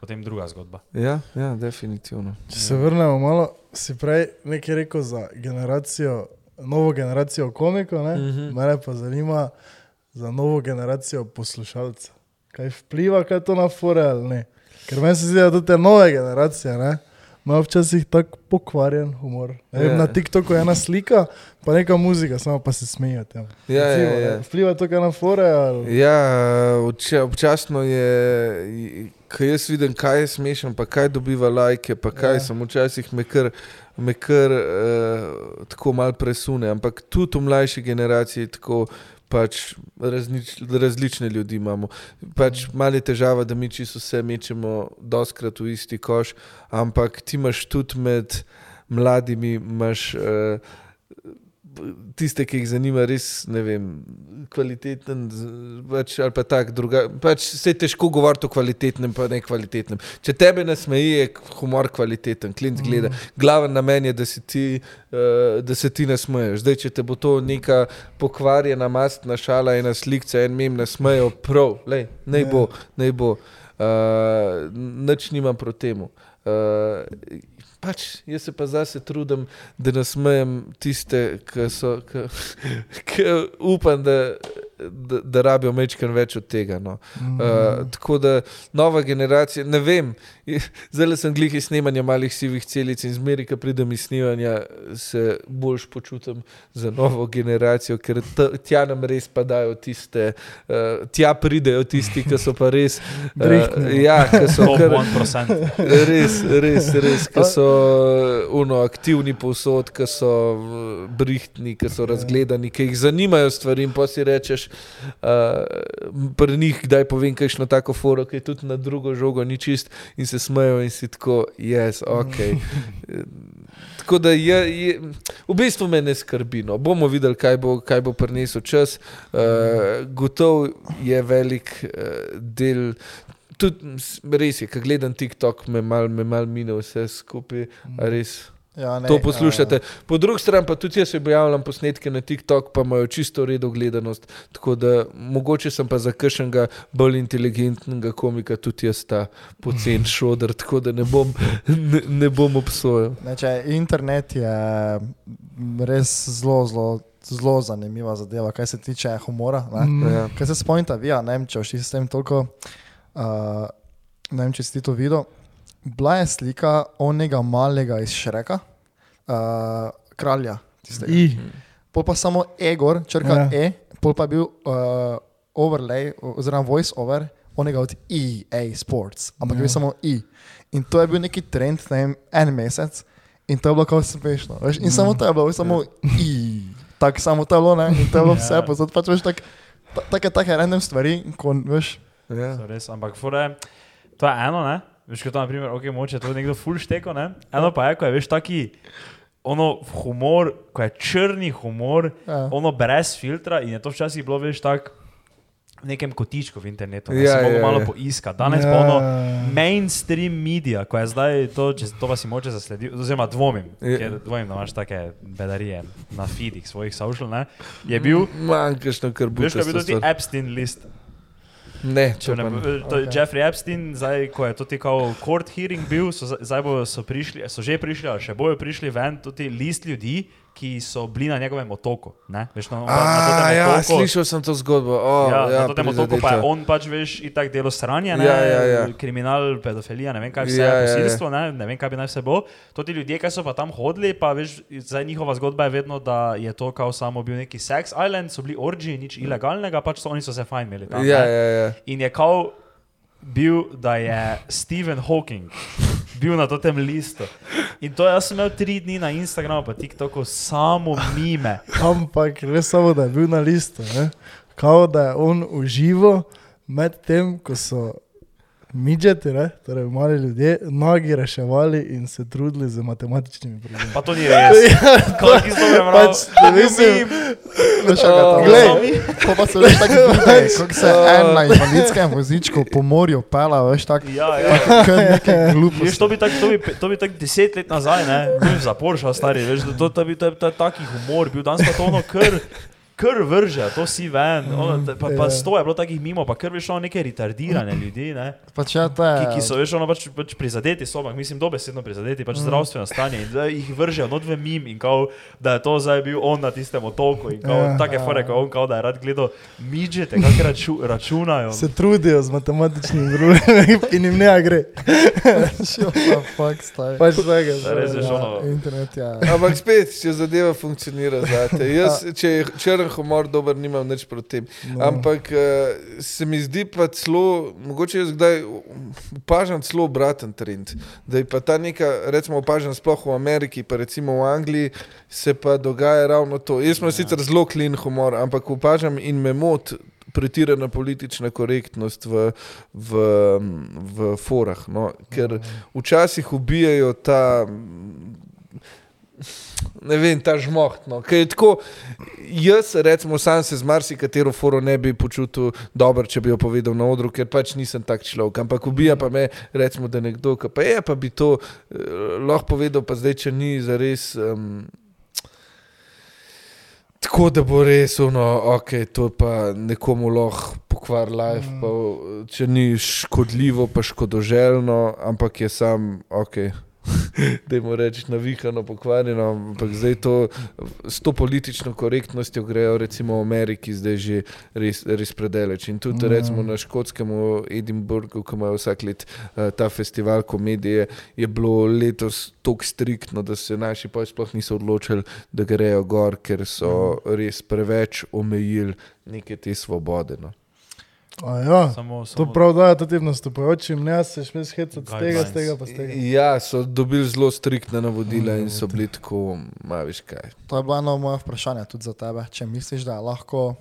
potem druga zgodba. Ja, ja, definitivno. Če se vrnemo malo, si prej nekaj rekel za generacijo, novo generacijo komikov, ne? Mhm. mene pa zanima za novo generacijo poslušalcev. Kaj vpliva, kaj to na fore ali ne? Ker meni se zdi, da te nove generacije, ne? Imajo včasih tako pokvarjen humor. Ne vem, Ja. Na TikToku je ena slika, pa neka muzika, samo pa se smejijo tem. Ja, ja, Recimo, ja. ne, Vpliva to kaj na fore ali? Ja, obča, občasno je, ko jaz vidim, kaj je smešno, pa kaj dobiva lajke, pa kaj Ja. sem včasih me kar, me kar uh, tako mal presune. Ampak tudi v mlajši generaciji tako. Pač različ, različne ljudi imamo. Pač malo je težava, da mi čisto vse mečemo doskrat v isti koš, ampak ti imaš tudi med mladimi, imaš uh, tiste, ki jih zanima res, ne vem, kvaliteten, pač, ali pa tak, druga, pač se je težko govoriti o kvalitetnem, pa ne kvalitetnem. Če tebe ne smeji, je humor kvaliteten, klint gleda. Glaven namen je, da se ti, uh, da se ti ne smeješ. Zdaj, če te bo to neka pokvarjena mastna šala, ena slika, en mem ne smejo, prav, lej, naj bo, naj bo. Uh, Nič nimam proti temu. Uh, pač, jaz se pa zase trudim, da nasmejem tiste, ki so, ki, upam, da da, da rabijo mečken več od tega. No. Mm. Uh, tako da nova generacija, ne vem, zdaj sem glih iz snemanja malih sivih celic in zmeri, ko pridem iz snemanja, se boljš počutim za novo generacijo, ker t- tja nam res padajo tiste, uh, tja pridejo tisti, ki so pa res. Uh, ja, ki so kar, 1%. res, res, res, ki so uno, aktivni povsod, ki so brihtni, ki so razgledani, ki jih zanimajo stvari in pa si rečeš, uh, pri njih kdaj povem kakšno tako foro, ki je tudi na drugo žogo ni čist in se smejo in si tako, jaz, ok. Tako da je, je, v bistvu me ne skrbi. No. Bomo videli, kaj bo, kaj bo prinesel čas. Uh, gotov je velik uh, del. Tudi res je, ko gledam TikTok, me mal, me mal mine vse skupaj. a Res, Ja, ne, to poslušate. eh, Po drugi strani pa tudi jaz objavljam posnetke na TikTok, pa imajo čisto v redu gledanost. Tako da mogoče sem pa za kakšnega bolj inteligentnega komika tudi jaz ta pocen šodr, tako da ne bom, ne, ne bom obsojal. Ne, če, internet je res zelo, zelo, zelo zanimiva zadeva, kar se tiče humora. Mm. Ja. Kaj se spomnite, vi, a ne vem, če si s tem toliko, uh, ne vem, če si ti to videl. Bila je slika onega malega iz Šreka, uh, kralja. tistega. I. Pol pa samo Egor, črka Ja. ja. E, pol pa je bil uh, overlay, oziroma voice over onega od EA Sports, ampak ja. je Ja. bil samo E. In to je bil neki trend, ne vem, en mesec in to je bilo kao smešno. Veš? In samo to je bilo, samo E. Tako samo to je bilo, ne? In to je bilo vse, Ja. pa zato pač veš tak, ta- take, take random stvari, ko veš. Ja. To je Res, ampak fore, to je eno, ne? Veš, kot naprimer, ok, moče to nekdo ful šteko, ne? Eno pa je, ko je, veš, taki, ono humor, ko je črni humor, Ja. ono brez filtra in je to včasih bilo, veš, tak v nekem kotičku v internetu, da Ja, si mogel ja, malo ja. poiskati. Danes Ja. pa ono mainstream medija, ko je zdaj to, če to pa si moče zaslediti, oziroma dvomim, Ja. dvomim, da imaš take bedarije na feedih svojih social, ne? Je bil, Manjkaš na kar veš, kaj je bil tudi. Epstein list. Ne, Če to ne, ne. to je Ok. Jeffrey Epstein, zdaj, ko je tudi kao court hearing bil, so, zdaj bo, so, prišli, so že prišli, ali še bojo prišli ven tudi list ljudi, ki so bili na njegovem otoku. Ne? Veš, na, na, na A, totem ja, otoku, slišal sem to zgodbo. O, ja, ja, na tem otoku pa je on pač, veš, itak delo sranja, ne, Ja, ja, ja. kriminal, pedofilija, ne vem kaj vse, Ja, ja, ja, ja. posilstvo, ne, ne vem kaj bi naj vse bo. To ti ljudje, ki so pa tam hodili, pa veš, zdaj njihova zgodba je vedno, da je to kao samo bil neki sex island, so bili orgi, nič ilegalnega, pač so, oni so se fajn imeli tam. Ja, ne. ja, ja. In je kao bil, da je Stephen Hawking bil na tem listu. In to jaz sem imel tri dni na Instagramu, pa TikToku, samo mime. Ampak res samo, da je bil na listu. Ne? Kao da je on užival med tem, ko so midžeti, ne? torej mali ljudje, nogi reševali in se trudili z matematičnimi problemi. Pa to ni res. Kako si to prebral? Pač, ne mislim, Veš, glej. To pa so veš tako videi, kako se en na invalidskem vozičku po morju pela, veš tako. Ja, ja. Kar neke Veš, gluposti. to bi tako to bi, to bi tak deset let nazaj, ne, bil v zapor šel stari, veš, to, to, bi, to, je- to je taki humor, bil danes pa to ono kar, kar vrže, to si ven, ono, pa, pa Ja. sto je bilo takih mimo, pa kar veš, ono neke retardirane ljudi, ne. Pač ja, je. ki, ki so veš, ono pač, pač prizadeti, so, ampak mislim, dobesedno prizadeti, pač zdravstveno stanje in zdaj jih vržejo not v mim in kao, da je to zdaj bil on na tistem otoku in kao, Ja. take fore, ko on kao, da je rad gledal midžete, kako raču, računajo. se trudijo z matematičnimi problemi in jim ne gre. Fuck, stari. Pač. Da, res je Ja, ono. Internet je. Ampak spet, če zadeva funkcionira zate. Jaz, če je črn humor dober, nimam nič proti tem. No. Ampak uh, se mi zdi pa celo, mogoče jaz kdaj opažam celo obraten trend. Da je pa ta neka, recimo, opažam sploh v Ameriki, pa recimo v Angliji, se pa dogaja ravno to. Jaz imam ja. sicer zelo klin humor, ampak opažam in me moti pretirana politična korektnost v, v, v forah. No? Ker včasih ubijajo ta. Ne vem, ta žmoht. No. Ker je tako, jaz, recimo, sam se z marsikatero foro ne bi počutil dobro, če bi jo povedal na odru, ker pač nisem tak človek. Ampak ubija pa me, recimo, da nekdo, ki pa je, pa bi to eh, lahko povedal, pa zdaj, če ni za res. Um, Tako da bo res, no, ok, to pa nekomu lahko pokvar life, mm. pa, če ni škodljivo, pa škodoželjno, ampak je sam, ok. Da jim rečeš navihano, pokvarjeno, ampak zdaj to s to politično korektnostjo grejo recimo v Ameriki zdaj že res, res predaleč. In tudi Ja. recimo na škotskem v Edinburgu, ko imajo vsak let uh, ta festival komedije, je bilo letos tako striktno, da se naši pa sploh niso odločili, da grejo gor, ker so res preveč omejili neke te svobode. No. A ja, Samo, to samo, prav dajo tudi nastopajočim, ne se šmeš hecati z tega, z tega, pa z tega. Ja, so dobili zelo striktne navodila in so Mm, bili tako, ma veš kaj. To je bilo eno moje vprašanje tudi za tebe. Če misliš, da je lahko,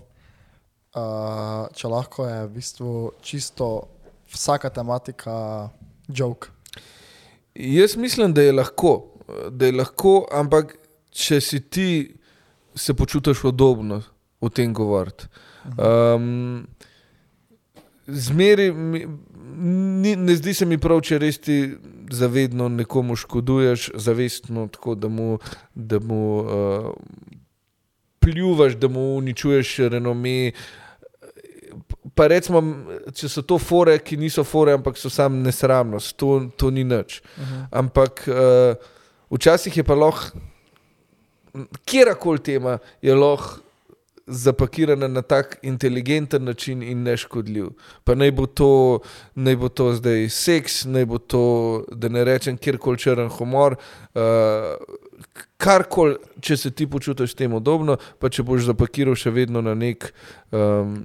uh, če lahko je v bistvu čisto vsaka tematika joke. Jaz mislim, da je lahko, da je lahko, ampak če si ti se počutiš podobno o tem govoriti. Um, zmeri, mi, ni, ne zdi se mi prav, če res ti zavedno nekomu škoduješ, zavestno, tako da mu, da mu uh, pljuvaš, da mu uničuješ renome. Pa recimo, če so to fore, ki niso fore, ampak so sam nesramnost, to, to ni nič. Ampak uh, včasih je pa lahko, kjerkoli tema je lahko zapakirana na tak inteligenten način in neškodljiv. Pa naj bo to, naj bo to zdaj seks, naj bo to, da ne rečem, kjerkoli črn humor. Uh, Karkoli, če se ti počutiš tem podobno, pa če boš zapakiral še vedno na nek um,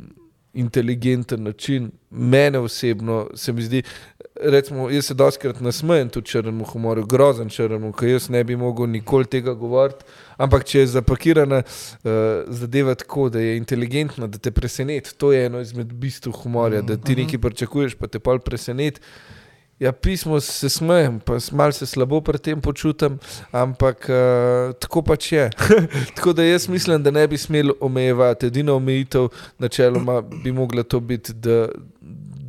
inteligenten način, mene osebno se mi zdi, recimo, jaz se doskrat nasmejem tudi črnemu humorju, grozen črnemu, ker jaz ne bi mogel nikoli tega govoriti. Ampak če je zapakirana uh, zadeva tako, da je inteligentna, da te preseneti, to je eno izmed bistv humorja, da ti nekaj pričakuješ, pa te pol preseneti. Ja, pismo se smejem, pa malo se slabo pri tem počutim, ampak uh, tako pač je. tako da jaz mislim, da ne bi smeli omejevati. Edina omejitev, načeloma, bi mogla to biti, da,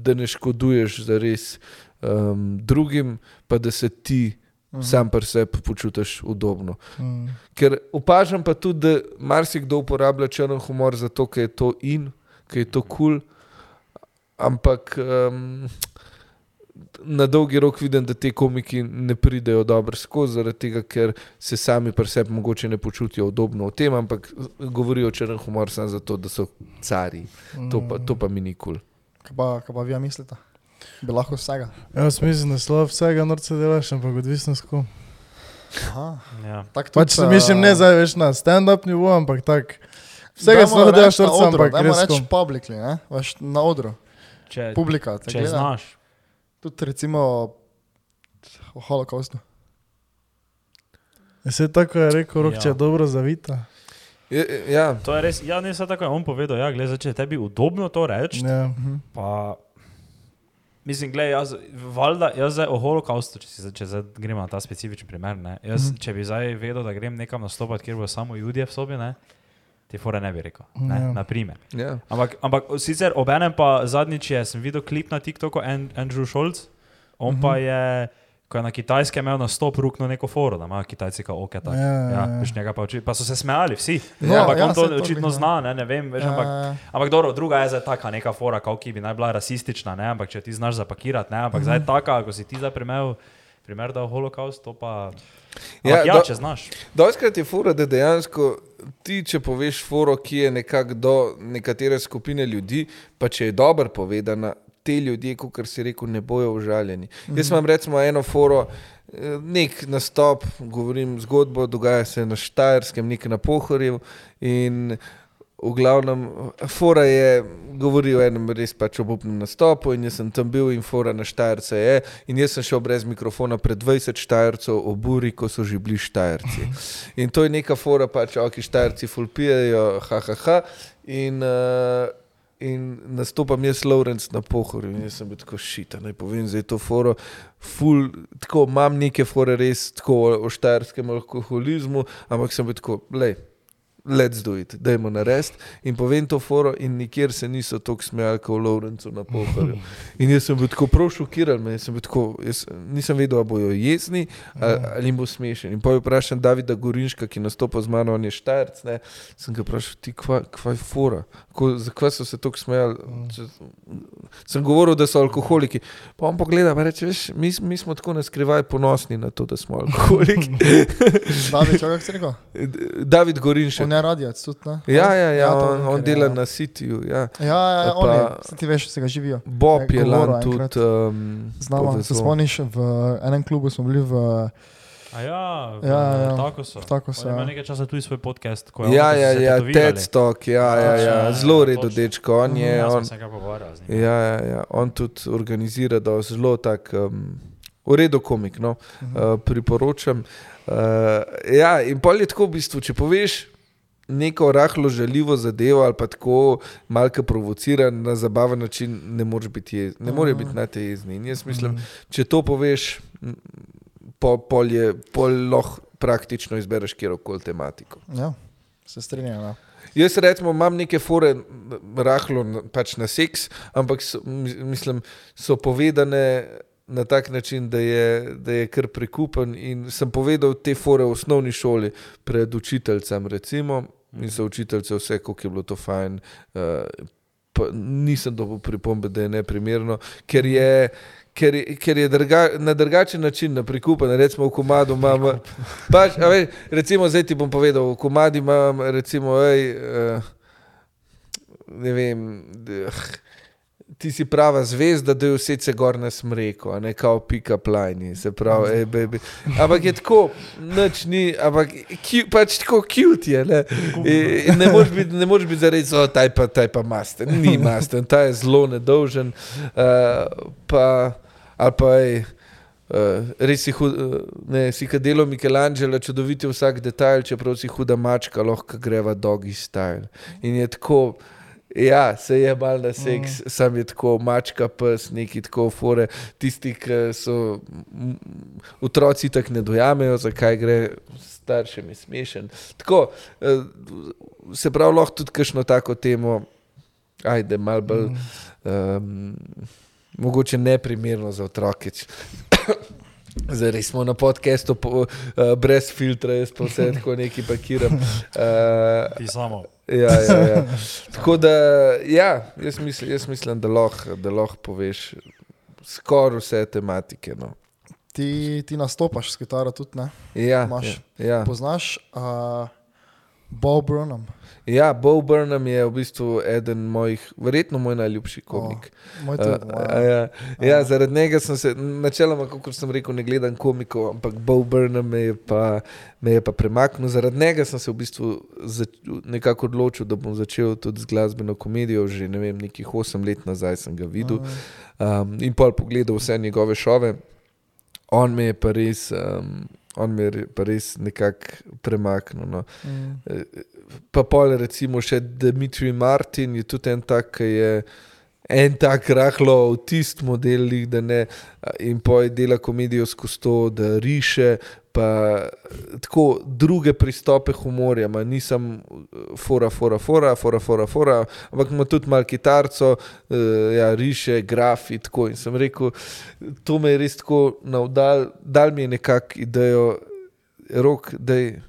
da ne škoduješ za res um, drugim, pa da se ti sam pri sebi počutiš udobno. Mm. Ker opažam pa tudi, da marsikdo uporablja črn humor zato, ker je to in, ker je to kul, cool, ampak um, na dolgi rok vidim, da te komiki ne pridejo dobro skozi, zaradi tega, ker se sami pri sebi mogoče ne počutijo udobno v tem, ampak govorijo črn humor samo zato, da so cari. To pa, to pa mi ni kul. Cool. Kaj pa, kaj pa vi mislite? Bi lahko vsega. Jaz mislim, da slov vsega norce delaš, ampak odvisno s kom. Aha. ja. Tak Pač tudi, mislim, ne zdaj več na stand-up nivo, ampak tak. Vsega na norce, odru, ampak res kom. publicly, ne? Veš, na odru, Če, publika. te če gleda. znaš. Tudi recimo o holokaustu. Se tako je rekel, rok, Ja. če je dobro zavita. Ja, ja, To je res, ja, nisem tako, je on povedal, ja, gled, če je tebi udobno to reči, Ja. pa mislim, gled, jaz, valjda, jaz zdaj o holokaustu, če, zdaj- če zdaj gremo na ta specifičen primer, ne, jaz, Mhm. če bi zdaj vedel, da grem nekam nastopati, kjer bo samo ljudje v sobi, ne, te fore ne bi rekel, ne, Ja. naprimer. ja. Ampak, ampak sicer obenem pa zadnjič je, sem videl klip na TikToku, An Andrew Schultz, on pa je, ko je na kitajskem imel nastop, rukno neko foro, da imajo kitajci kao oke tako. Ja, ja, Ja, ja. njega pa, oči, pa so se smejali vsi. No, Ja, ampak ja, on to to očitno glih, zna, ne, ne vem, veš, ampak, Eh, ampak dobro, druga je zdaj taka neka fora, kao, ki bi naj bila rasistična, ne, ampak če ti znaš zapakirati, ne, ampak Mhm. zdaj taka, ako si ti zdaj primer, primer da je holokaust, to pa... Ja, ja, do- če znaš. Doskrat je fura, da dejansko ti, če poveš foro, ki je nekako do nekatere skupine ljudi, pa če je dobro povedana, te ljudje, kot si rekel, ne bojo užaljeni. Mm -hmm. Jaz imam recimo eno foro, eh, nek nastop, govorim zgodbo, dogaja se na Štajerskem, nek na Pohorju in v glavnem, fora je govoril o enem res pač obupnem nastopu in jaz sem tam bil in fora na Štajerce je in jaz sem šel brez mikrofona pred 20 Štajercev ob uri, ko so že bili Štajerci. In to je neka fora, pač, ok, Štajerci fulpijajo, ha, ha, ha. In, uh, in nastopam jaz, Lorenz, na pohorju. In jaz sem bil tako šita, naj povem, zdaj je to foro. Ful, tako imam neke fore res tako o, o štajerskem alkoholizmu, ampak sem bil tako, lej. Let's do it, dajmo narediti. In povem to foro, in nikjer se niso tako smejali kot v Lovrencu na pohorju. In jaz sem bil tako prav šokiran, jaz sem bil tako, jaz nisem vedel, ali bojo jezni ali, ali jim bo smešen. In pa je vprašal Davida Gorinška, ki nastopa z mano, on je štajrc, ne, sem ga vprašal, ti kva, kva je fora, Ko, zakaj so se tako smejali. Če- Sem govoril, da so alkoholiki. Pa on pogleda, pa reče, veš, mi, mi smo tako naskrivaj ponosni na to, da smo alkoholiki. David, čo, kako si rekel? David Gorinšek. On je radijec tudi, ne? Ja, ja, ja, to on, on ker dela je- na Cityju. Ja. Ja, ja, ja Pa- on je, se ti veš, se ga živijo. Bob Je je govoril lan tudi. Um, Znamo, se povezoval. spomniš, v enem klubu smo bili v, A ja, v, Ja, ja. tako so. tako se, On ima ja. nekaj časa tudi svoj podcast. ko je Ja, on, so ja, se ja. TED Talk, ja, ja, ja, Ja, zelo ja, redo, dečko. On je, Ja, on, se ja, ja, ja, on tudi organizira, da je zelo tak, um, v redu komik, no, uh, priporočam. Uh, ja, in pol je tako v bistvu, če poveš. Neko rahlo žaljivo zadevo, ali pa tako malce provociran na zabaven način, ne biti, jez, ne more biti na te jezni. In jaz mislim, če to poveš, m, po, pol, je, pol lahko praktično izbereš kjerkoli tematiko. Ja, se strinjam. Ja. Jaz recimo imam neke fore, rahlo pač na seks, ampak so, mi- mislim, so povedane na tak način, da je, da je kar prekupen. In sem povedal te fore v osnovni šoli pred učiteljcem, recimo, in so učiteljce vse, kako je bilo to fajn. Uh, pa nisem dobil pripombe, da je neprimerno, ker je. Ker ker je drga, na drugačen način, na prikupen, recimo v komadu imamo. Pač, recimo, zdaj ti bom povedal, v komadu imam, recimo, ej, uh, ne vem, uh, ti si prava zvezda, da je vse se gor na smreku, a ne kao pika plajni, se pravi, ej, baby. Ampak je tako, noč ni, ampak cute, pač tako cute je, ne. In Ne moreš biti, ne moreš biti zares, o, taj pa, taj pa masten, ni masten, ta je zelo nedolžen, uh, pa, ali pa je. Uh, res si, hud, uh, ne, si kad delo Michelangela, čudovit je vsak detajl, čeprav si huda mačka, lahko greva doggy style. In je tako, ja, se je mal na seks, mm. sam je tako mačka, pes, neki tako fore. Tisti, ki so m, otroci tako ne dojamejo, zakaj gre, staršem je smešen. Tako, uh, se pravi, lahko tudi kakšno tako temo, ajde, mal bolj. Um, mogoče neprimerno za otroke. Zdaj smo na podkastu po, uh, brez filtra, jaz pa vse tako neki pakiram. Uh, Ti samo. Ja, ja, ja. Tako da, ja, jaz, misl, jaz mislim, da lahko lahko poveš skoraj vse tematike. No. Ti, ti nastopaš s kitaro tudi, ne? Ja, Imaš. ja, ja. Poznaš uh, Bob Burnham, ja, Bo Burnham je v bistvu eden mojih, verjetno moj najljubši komik. moj Uh, tudi. uh, ja, ja, zaradi njega sem se, načeloma, kot sem rekel, ne gledam komikov, ampak Bo Burnham me je pa, me je pa premaknil. Zaradi njega sem se v bistvu zač, nekako odločil, da bom začel tudi z glasbeno komedijo. Že ne vem, nekih 8 let nazaj sem ga videl um, in pol pogledal vse njegove šove. On me je pa res, um, on me je pa res nekako premaknil. No. Mm. Pa pol, recimo, še Dimitrij Martin je tudi en tak, ki je en tak rahlo avtist model, lik, da ne, in poj dela komedijo skozi to, da riše. Pa tako druge pristope humorja, ima, nisem uh, fora, fora, fora, fora, fora, fora ampak ima tudi malo kitarco, uh, ja, riše, grafi. Tako. In sem rekel, to me je res tako navdal, dal mi je nekako idejo, rok, da je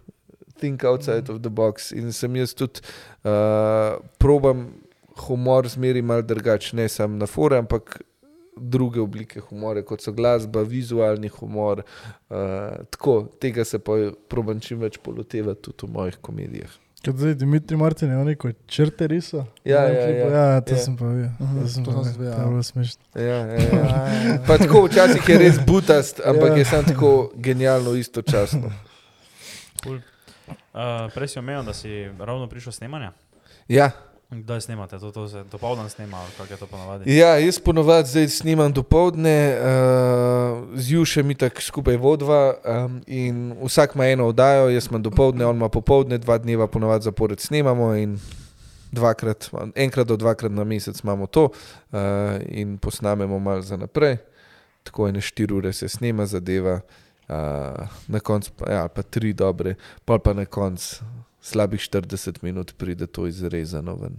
think outside of the box. In sem jaz tudi uh, probam humor zmeri malo drugače, ne samo na fore, ampak druge oblike humora, kot so glasba, vizualni humor. Uh, tako, tega se pa probam čim več polotevati tudi v mojih komedijah. Kot zdaj Dimitri Martin je neko črte riso. Ja, ja, klipu. ja. ja, to Ja. sem pa videl. To sem to pa sem videl. videl, To ja. smešno. Ja, ja, ja. Ja, Pa tako, včasih je res butast, ampak Ja. je samo tako genialno istočasno. Cool. Uh, prej si omenil, da si ravno prišel snemanja. Ja, Kdaj snemate? To, to se dopoldan snema, ali kako je to ponovadi? Ja, jaz ponovadi zdaj snimam do povdne, uh, z Jušem in tako skupaj vodva. Um, in vsak ima eno oddajo, jaz imam do povdne, on ima popovdne, dva dneva ponovadi zapored snemamo. in Dvakrat, enkrat do dvakrat na mesec imamo to uh, in posnamemo malo za naprej. Tako ene štiri ure se snema zadeva, uh, na koncu pa, ja, pa tri dobre, pol pa na koncu slabih 40 minut pride to izrezano ven.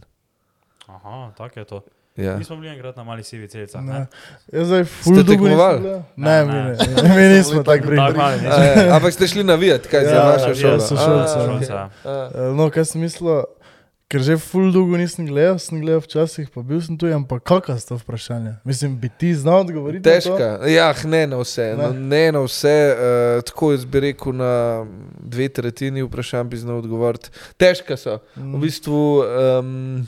Aha, tako je to. Ja. Mi smo bili enkrat na mali sivi celica. Ne. Jaz zdaj ful gledal. Ne, Ne, mi, ne. ne. mi nismo tako bili. mali, A, ja, ampak ste šli navijati, kaj Ja, za vašo ja, šolo? sošolce. A, Šolca. a. No, kaj sem mislil, ker že ful dolgo nisem gledal, sem gledal včasih, pa bil sem tu, ampak kakšno je to vprašanje? Mislim, bi ti znal odgovoriti? na? Težka, ja, ne na vse. Ne. No, ne na vse, uh, tako jaz bi rekel, na dve tretjini vprašanj bi znal odgovoriti. Težka so. Mm. V bistvu, um,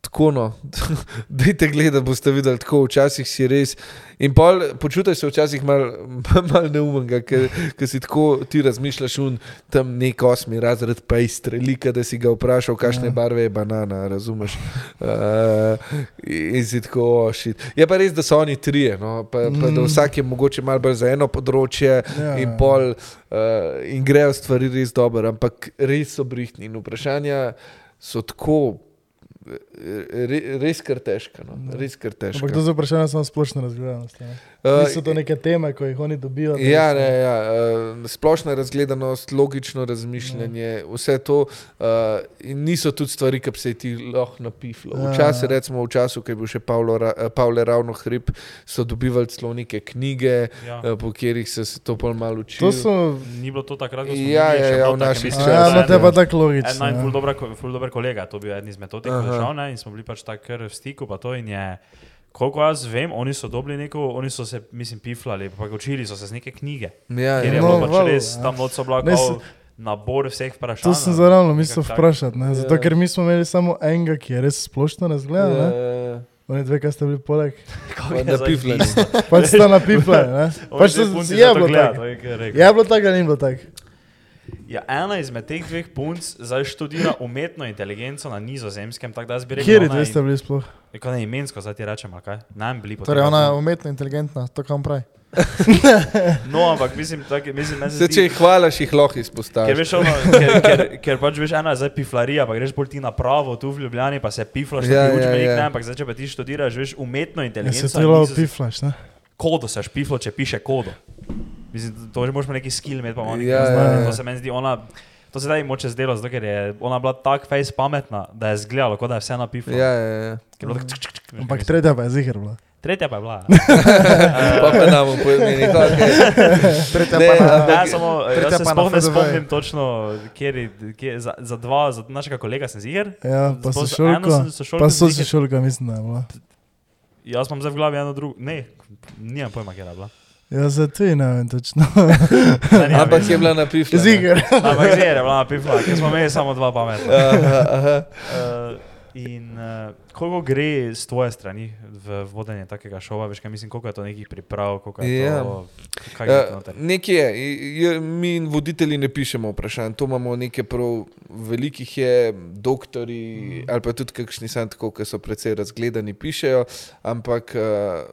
tako no, dajte gledati, boste videli, tako včasih si res. In pol počutiš se včasih malo mal neumen, ker ker si tako ti razmišljaš, un tam nek osmi razred, pa iz strelika, da si ga vprašal, kakšne Ja. barve je banana, razumeš. Uh, in si tako ošit. Je pa res, da so oni trije, no? pa, pa da Mm. vsak je mogoče malo bolj za eno področje Ja. in pol uh, in grejo stvari res dobro, ampak res so brihtni in vprašanja so tako. Re, res kar težka. No? Ja. Res kar težka. Ampak to za vprašanje samo splošno razgledanost. ne. Uh, Niso to neke teme, ko jih oni dobijo. Ja, so- ne, ja, uh, splošna razgledanost, logično razmišljanje, vse to. Uh, in niso tudi stvari, ki bi se ti lahko napiflo. Ja. Včasih, recimo v času, ko je bil še Pavlo, Ra- eh, Pavle ravno hrib, so dobivali celo neke knjige, Ja. uh, po katerih so se to pol malo učili. To so. Ni bilo to takrat, ko smo Ja, bili, ja, ja, bilo v naših A, da ja, je no, en- te pa tako En logično. najbolj ja. ful dober, kolega, to je bil eden izmed teh, ki Aha. je šel ne, in smo bili pač tako v stiku. pa To, in je, koliko jaz vem, oni so dobili neko, oni so se, mislim, piflali, pa učili so se z neke knjige. Ja, ja. No, bilo pač valjda, res, ja. tam noč so bila kao nabor vseh vprašanj. To sem ali zaravno mislil vprašati, ne? zato Ja. ker mi smo imeli samo enega, ki je res splošno razgledan. Ja, ne. ja, ja. Oni dve, ki ste bili poleg. Na piflani. Pač sta na. Oni Pač je bilo tako. je bilo tako, ni bilo tako? Ja, ena izmed teh dveh punc zdaj študira umetno inteligenco na nizozemskem, tako da jaz bi rekel, Kje ona dve je- ste bili sploh? Kako ne imensko, zdaj ti rečem, kaj? Nam bili Torej, ona je umetno inteligentna, to kam pravi. No, ampak mislim, tak, mislim meni se Se, zdi- če jih hvalaš, jih lahko Ker, izpostaviš. veš, ono, ker, ker, ker pač veš, ena je zdaj piflarija, pa greš bolj ti na pravo, tu v Ljubljani pa se piflaš, Ja, ja, ja, učbenik, ja. ne, ampak zdaj, če pa ti študiraš, veš, umetno Ja, inteligenco. se to lahko piflaš, ne? Kodo se špiflo, če piše kodo. Mislim, to že moraš imeti neki skill, imeti pa malo neki Ja, znanje. ja, ja. To se meni zdi, ona, to se zdaj moče zdelo, zato ker je ona bila tako face pametna, da je zgledalo, kot da je vse napiflo. Ja, ja, ja. Je veš, kaj Ampak tretja pa je zihar bila. Tretja pa je bila. Pa pa nam pojmeni, kako je. Tretja Ne, pa na, Ne, samo, tretja jaz se pa na sploh ne spomnim točno, kjer, je- kjer, za, za dva, za našega kolega sem ziger. Ja, pa sem sošolko Pa ziher. sošolka, mislim, da je bila. Jaz imam zdaj v glavi eno drugo, ne, nimam pojma, kje je bila. Ja, za te ne vem točno. Ampak je bila na piflu. Zigar. Ampak ziger je bila na pifla, ker smo imeli samo dva pametna. Aha, aha. Uh, in uh, koliko gre z tvoje strani v vodenje takega šova, veš, kaj mislim, koliko je to nekih priprav, koliko je Ja. to, kaj je to Uh, noter. nekje je, je, mi voditelji ne pišemo vprašanj, to imamo nekaj prav velikih, je, doktori ali pa tudi kakšni sam tako, ki so precej razgledani, pišejo, ampak uh,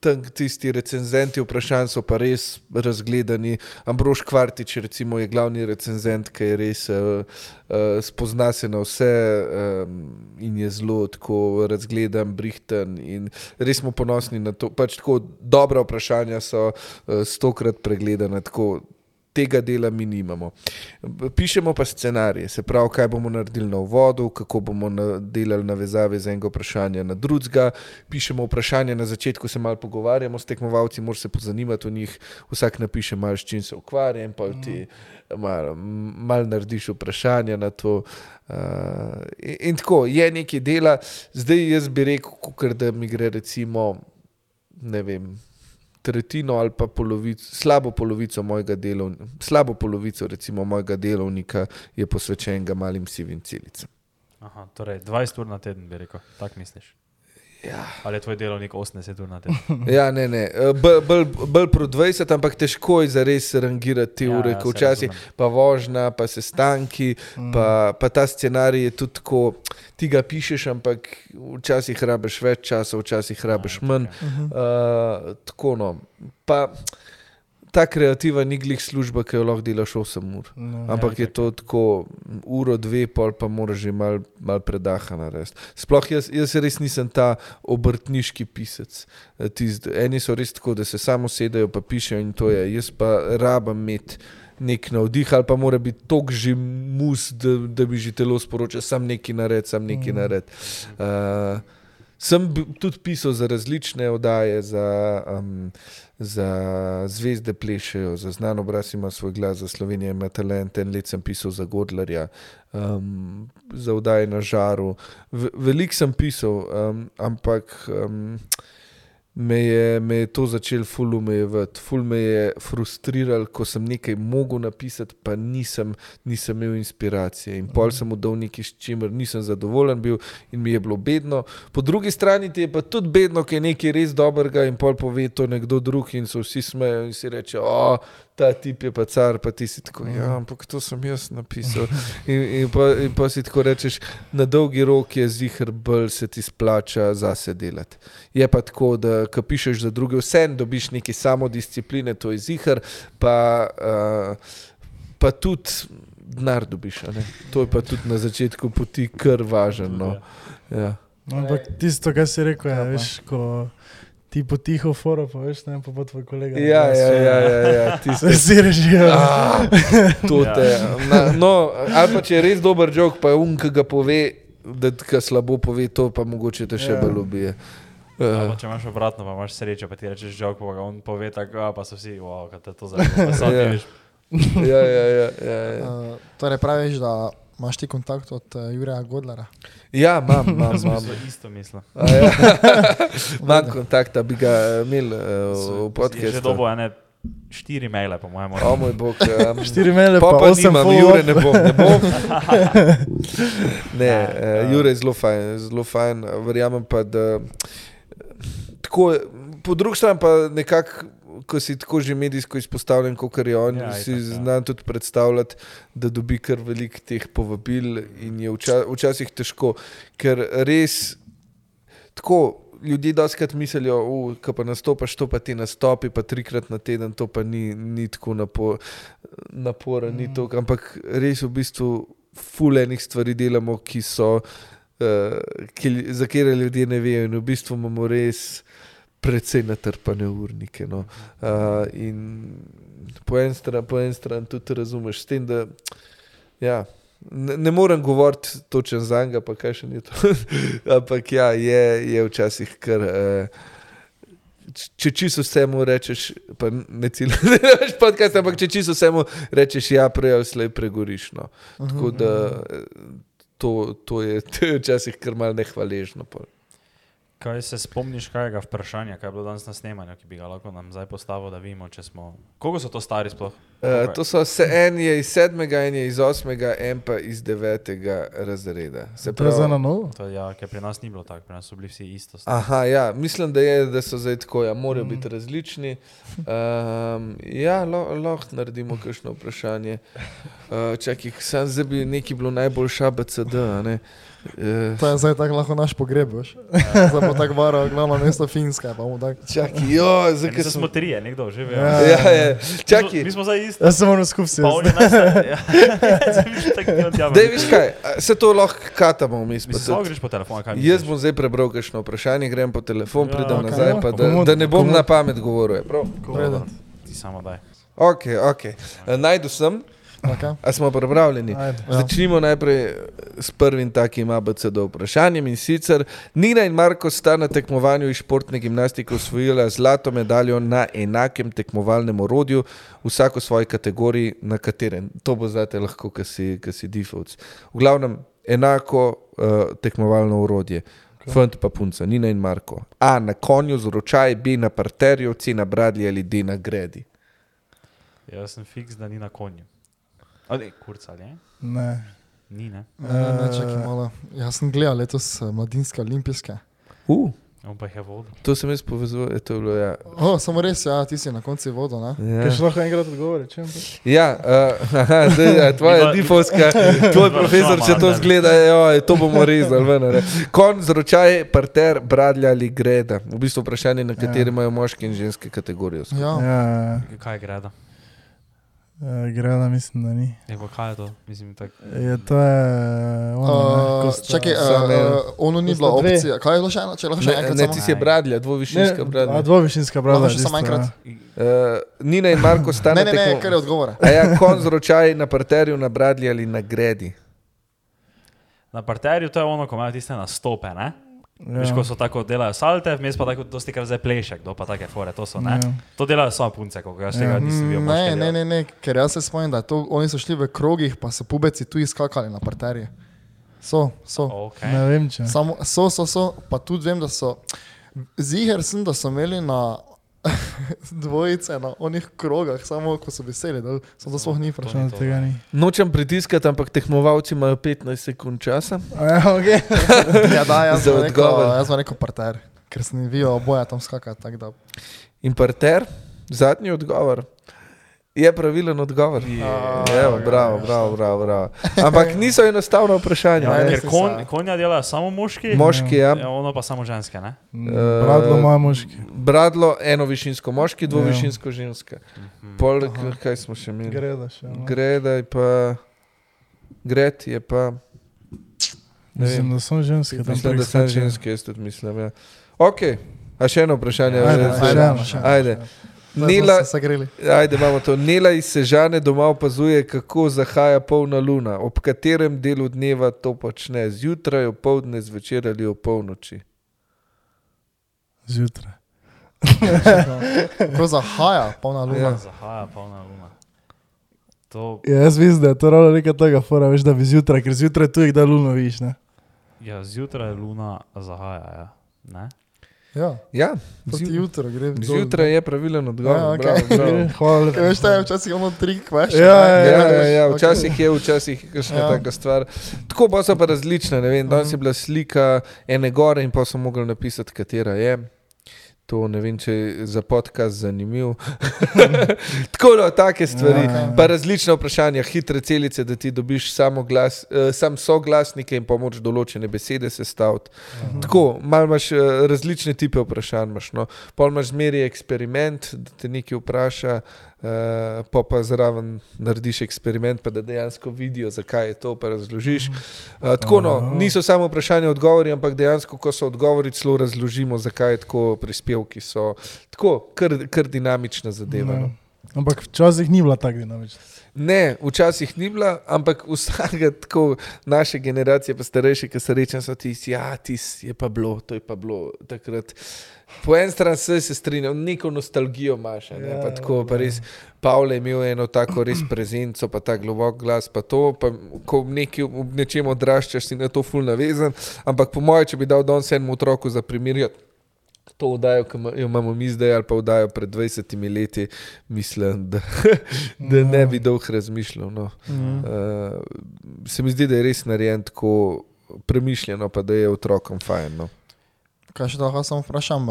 tam tisti recenzenti vprašanj so pa res razgledani. Ambrož Kvartič recimo, je glavni recenzent, ki je res uh, uh, spozna se na vse um, in je zelo tako razgledan, brihten in res smo ponosni na to. Pač tako dobra vprašanja so uh, stokrat pregledana. Tega dela mi nimamo. Pišemo pa scenarije, se pravi, kaj bomo naredili na uvodu, kako bomo na, delali navezave z enega vprašanja na drugega. Pišemo vprašanja na začetku, se malo pogovarjamo s tekmovalci, moraš se pozanimati o njih, vsak napiše malo, s čim se ukvarja, in pa ti malo mal narediš vprašanja na to. Uh, in, in tako je nekaj dela, zdaj jaz bi rekel, kukr, da mi gre recimo, ne vem, tretjino ali pa polovico, slabo polovico mojega delovnika, slabo polovico recimo mojega delovnika je posvečenega malim sivim celicam. Aha, torej 20 ur na teden bi rekel, tak misliš. Ja. Ali je tvoj delovnik 80 ur na teden? Ja, ne, ne. eh, bolj- bolj bolj pro 20, ampak težko je za res rangirati te Ja, ure, ja, včasih pa vožnja, pa sestanki, Mm. pa, pa ta scenarij je tudi tako, ti ga pišeš, ampak včasih rabiš več časa, včasih rabiš manj. Uh, tako no. Pa ta kreativa ni glih služba, ki jo lahko delaš 8 ur. No. Ampak je to tako uro, dve, pol pa moraš že mal, mal predaha narediti. Sploh jaz, jaz res nisem ta obrtniški pisec. Eh, Tist, eni so res tako, da se samo sedajo pa pišejo in to je. Jaz pa rabam imeti nek navdih, ali pa mora biti tok že mus, da, da bi že telo sporočil, sam neki nared, sam neki nared. Uh, sem tudi pisal za različne oddaje, za, um, za zvezde plešejo, za znan obraz ima svoj glas, za Slovenijo ima talent. En let sem pisal za Godlerja, um, za oddaje na žaru. V, Veliko sem pisal, um, ampak. Um, Me je, me je to začelo ful umejevati, ful me je frustriral, ko sem nekaj mogel napisati, pa nisem, nisem imel inspiracije. In pol sem mu dal nekaj, s čimer nisem zadovoljen bil in mi je bilo bedno. Po drugi strani ti je pa tudi bedno, ker je nekaj res dobrega in pol pove to nekdo drug in se vsi smejijo in si reče, o, ta tip je pa car, pa ti si tako, ja, ampak to sem jaz napisal. In, in, pa, in pa si tako rečeš, na dolgi rok je zihar bolj se ti splača zase delati. Je pa tako, da ko pišeš za druge, vse dobiš neki samodiscipline, to je zihar, pa, uh, pa tudi denar dobiš. a ne. To je pa tudi na začetku poti kar važno. No. Ja. No, Ampak tisto, kar si rekel, Ja, je, pa. veš, ko ti potiho foro, pa veš, ne, pa pa tvoj kolega. Ja, ja, ja, ja, ja, ti Se si režijo. Ah, to Ja. te. Na, no, ali pa če je res dober jok, pa je um, ki ga pove, da ti ga slabo pove, to pa mogoče te še Ja. bolj ubije. Uh. Uh, Če imaš obratno, pa imaš srečo, pa ti rečeš žog, pa ga on pove tako, pa so vsi, wow, kaj te to zanima. Ja. Yeah. ja, ja, ja, ja, ja. Uh, torej praviš, da imaš ti kontakt od uh, Jurija Godlera. ja imam, imam, imam. Isto mislim. Ja. Imam kontakta, bi ga eh, imel uh, v Že podkastu. dobo ene štiri maile, po mojem. O moj bog. Um, Štiri maile, Pa pa, osem follow-up. Jure ne bom. Ne bom. ne, Ja, uh, ja. Jure je zelo fajn, zelo fajn. Verjamem pa, da tako, po drugi strani pa nekako. Ko si tako že medijsko izpostavljen, kot je on, Ja, ja, si itak, ja. znam tudi predstavljati, da dobi kar veliko teh povabil, in je vča, včasih težko, ker res tako ljudje doskrat mislijo, da pa nastopaš, to pa ti nastopi, pa trikrat na teden, to pa ni, ni tako napo, napora, ni to, ampak res v bistvu fulejnih stvari delamo, ki so, uh, ki, za katere ljudje ne vejo, in v bistvu imamo res. Predvsej natrpane urnike. No. Uh, in po eni strani, po eni strani tudi razumeš, s tem, da ja, ne, ne morem govoriti točen za njega, pa kaj še ni to. Ampak ja, je, je včasih kar. Uh, Če čisto vsemu rečeš, pa ne cilj, ne veš podcast, ampak če čisto vsemu rečeš, ja, prej ali slej pregoriš. No. Tako da eh, to, to je včasih kar mal nehvaležno. pol. Kaj se spomniš, kaj je vprašanje, kaj je bilo danes na snemanju, ki bi ga lahko nam zdaj postavil, da vidimo, če smo. Koliko so to stari sploh? Uh, to so se en je iz sedmega, en je iz osmega, en pa iz devetega razreda. Se je za novo. To, ja, ker pri nas ni bilo tako, pri nas so bili vsi isto. stari. Aha, ja, mislim, da, je, da so zdaj tako, ja, morajo mm. biti različni. Um, ja, lahko lo, naredimo kakšno vprašanje. Uh, čakaj, sam zdaj bi neki bilo najboljša ABCD. a ne? Uh, To je zdaj tako lahko naš pogreb, veš. Zdaj bo tako varo, glavno mesto Finska, pa bomo tako. čakaj, jo, Ja, zdaj ker smo smo. trije, nekdo že ve. Ja. Ja, ja, Mi smo- čakaj. Mi smo zdaj isti. Jaz sem moral skupaj. Pa najstarejši. Ja. Dej, viš kaj, se to lahko katamo pa Mislim, tudi- samo greš po telefonu, kaj Jaz bom zdaj prebral kakšno vprašanje, grem po telefon, Ja, pridem okej. nazaj, pa da, da ne bom komod. na pamet govoril. je prav? Dobro, Ti samo daj. Ok, ok. Najdu sem, Okay. a smo pripravljeni. Ajde. Ja. Začnimo najprej s prvim takim ABCD vprašanjem in sicer Nina in Marko sta na tekmovanju iz športne gimnastike osvojila zlato medaljo na enakem tekmovalnem orodju, vsako v svoji kategoriji, na katerem. To bo zdaj lahko, ki si, ki si default. V glavnem enako uh, tekmovalno orodje. Fant pa punca, Nina in Marko. A na konju z ročaj, B na parterju, C na bradlji ali D na gredi. Jaz sem fiks, da ni na konju. Ali kurca, ali je? Ne. Ni, ne. Ne, ne, ne, čakaj malo. Jaz sem gledal letos eh, mladinske olimpijske. Uh, jih je vodil. to sem jaz povezal, je to je bilo ja. O, samo res, ja, ti si na koncu vodo, ne? ja. Kaj še lahko enkrat odgovori? Čem pa? Ja, uh, aha, zdaj je tvoja difovska, tvoj profesor, če to zgleda, jo, to bomo rezali. ven, a ne. Konj z ročaj, parter, bradlja ali greda. V bistvu vprašanje, na kateri Ja. imajo moški in ženske kategorije. Ja. Ja, Kaj je greda? Uh, Greda mislim, da ni. Pa kaj je to? Mislim, tak, Je, to je ono, ne, Uh, sta- čakaj, uh, uh, ono ni bila dve. opcija. Kaj je bilo še eno? Če lahko še Ne, enkrat ne samo? ti si je bradlja, dvovišinska a, bradlja. dvovišinska brada. Lahko še samo enkrat? Uh, Nina in Marko sta Ne, na ne, ne, tekmo- kar je odgovor. A ja, konj z ročaji na parterju, na bradlji ali na gredi. na parterju to je ono, ko imajo tiste nastope, ne? Ja. Viš, ko so tako delajo salte, vmes pa tako dosti kar zdaj pleše, kdo pa take fore, to so, ne? Ja. To delajo samo punce, koliko jaz tega Ja. nisem videl. Ne, ne, ne, ne, ker jaz se spomnim, da to, oni so šli v krogih, pa so pubeci tu izkakali na parterje. So, so. Okay. Ne vem, če. Samo, so, so, so, pa tudi vem, da so. Ziger sem, da so imeli na dvojice na onih krogah, samo ko so veseli, da sem to sploh ni. Samo tega ni. Nočem pritiskati, ampak tekmovalci imajo 15 sekund časa. Ja, okay. Ja, da, jaz sem rekel, odgovor. jaz sem rekel parter, ker sem videl oboje tam skakati. In parter, zadnji odgovor. Je pravilen odgovor. Evo, bravo, bravo, bravo, bravo. Ampak niso enostavna vprašanja. Ja. Ker kon, konja delajo samo moški, Moški, ja. ja, ono pa samo ženske, ne? Bradlo ima moški. Bradlo, eno višinsko moški, dvovišinsko ženska. Pol, kaj smo še imeli? Greda še. No. Greda je pa. Gred je pa. Ne Mislim, vem. da so ženske. tam Mislim, da skačejo. ženske, jaz tudi mislim. Ja. Ok, a še eno vprašanje. Ajde, še eno, še eno. Ajde. Nela, ajde, imamo to. Nela iz Sežane doma opazuje, kako zahaja polna luna. Ob katerem delu dneva to počne? Zjutraj, opoldne, zvečer ali ob polnoči? Zjutraj. Ko zahaja, polna luna. Ja. Zahaja polna luna. To, Ja, jaz mislim, da je to ravno neka tega fora, veš, da bi zjutraj, ker zjutraj tu jih da luno viš, ne? ja, zjutraj luna zahaja, ja. Ne? Ja, Ja, proti zju- jutru gre. dol. zjutraj je pravilen odgovor. Ja, Ja, ok. okay. bravo, bravo. Hvala lepa. Veš, da je včasih ono trik, veš? Ja, ja, Ja, ja, ja, včasih je, včasih je kakšna Ja. ja. taka stvar. Tako pa so pa različne. ne vem, Danes Mhm. je bila slika ene gore in pa so mogli napisati, katera je. To ne vem, če je za podcast zanimiv. Tako da, take stvari. Ja, ja. Pa različna vprašanja, hitre celice, da ti dobiš samo glas, eh, sam soglasnike in pomoč določene besede sestaviti. Tako, malo imaš eh, različne type vprašanj. Imaš, no. Pol imaš zmeri eksperiment, da te nekaj vpraša, uh, pa pa zraven narediš eksperiment, pa da dejansko vidijo, zakaj je to, pa razložiš. Uh, tako, no, niso samo vprašanja, odgovori, ampak dejansko, ko so odgovori, celo razložimo, zakaj je tako prispevki. So tako, kar, kar dinamična zadeva. No. Ampak včasih ni bila tako dinamična. Ne, včasih ni bila, ampak vsaka tako naše generacije, pa starejše, ki se rečem, so ti, ja, ti je pa bilo, to je pa bilo takrat. Po eni strani se, se strinjam, neko nostalgijo imaš, a ne, Ja, pa tako, pa ja. res. Pavle je imel eno tako res prezenco, pa ta globok glas, pa to, pa ko v, neki, v nečem odraščaš, si na to ful navezan. Ampak po mojem, če bi dal danes enemu otroku za primer, to vdajo, ki jo imamo mi zdaj, ali pa vdajo pred 20 leti, mislim, da, da ne bi dolgo razmišljal. No. Mhm. Uh, se mi zdi, da je res narejen tako premišljeno, pa da je otrokom fajn. No. Kaj še lahko samo vprašam,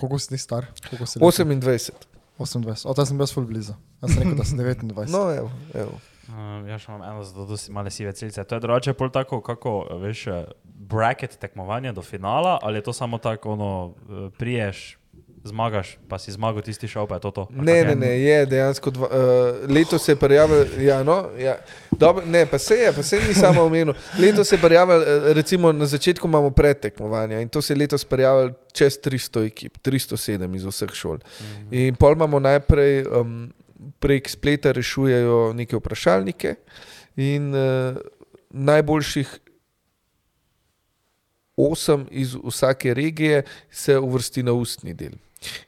koliko si ti star? Koliko si let? 28. 28. O, ta sem bil full blizu. Jaz sem rekel, da sem 29. No, evo, evo. Uh, jaz še imam eno zelo dosti male sive celice. To je drugače pol tako, kako veš, eh, bracket tekmovanja do finala, ali je to samo tako, ono, eh, priješ, zmagaš, pa si zmagal tisti šov, pa je to to. Ne, ne, je? ne, je dejansko. Dva, uh, letos se je prijavil, ja, no, ja. Dobre, ne, pa se je, pa se ni samo omenil. Letos se je prijavil, eh, recimo na začetku imamo predtekmovanja in to se je letos prijavil čez 300 ekip, 307 iz vseh šol. In pol imamo najprej um, prek spleta rešujejo neke vprašalnike in uh, najboljših osem iz vsake regije se uvrsti na ustni del.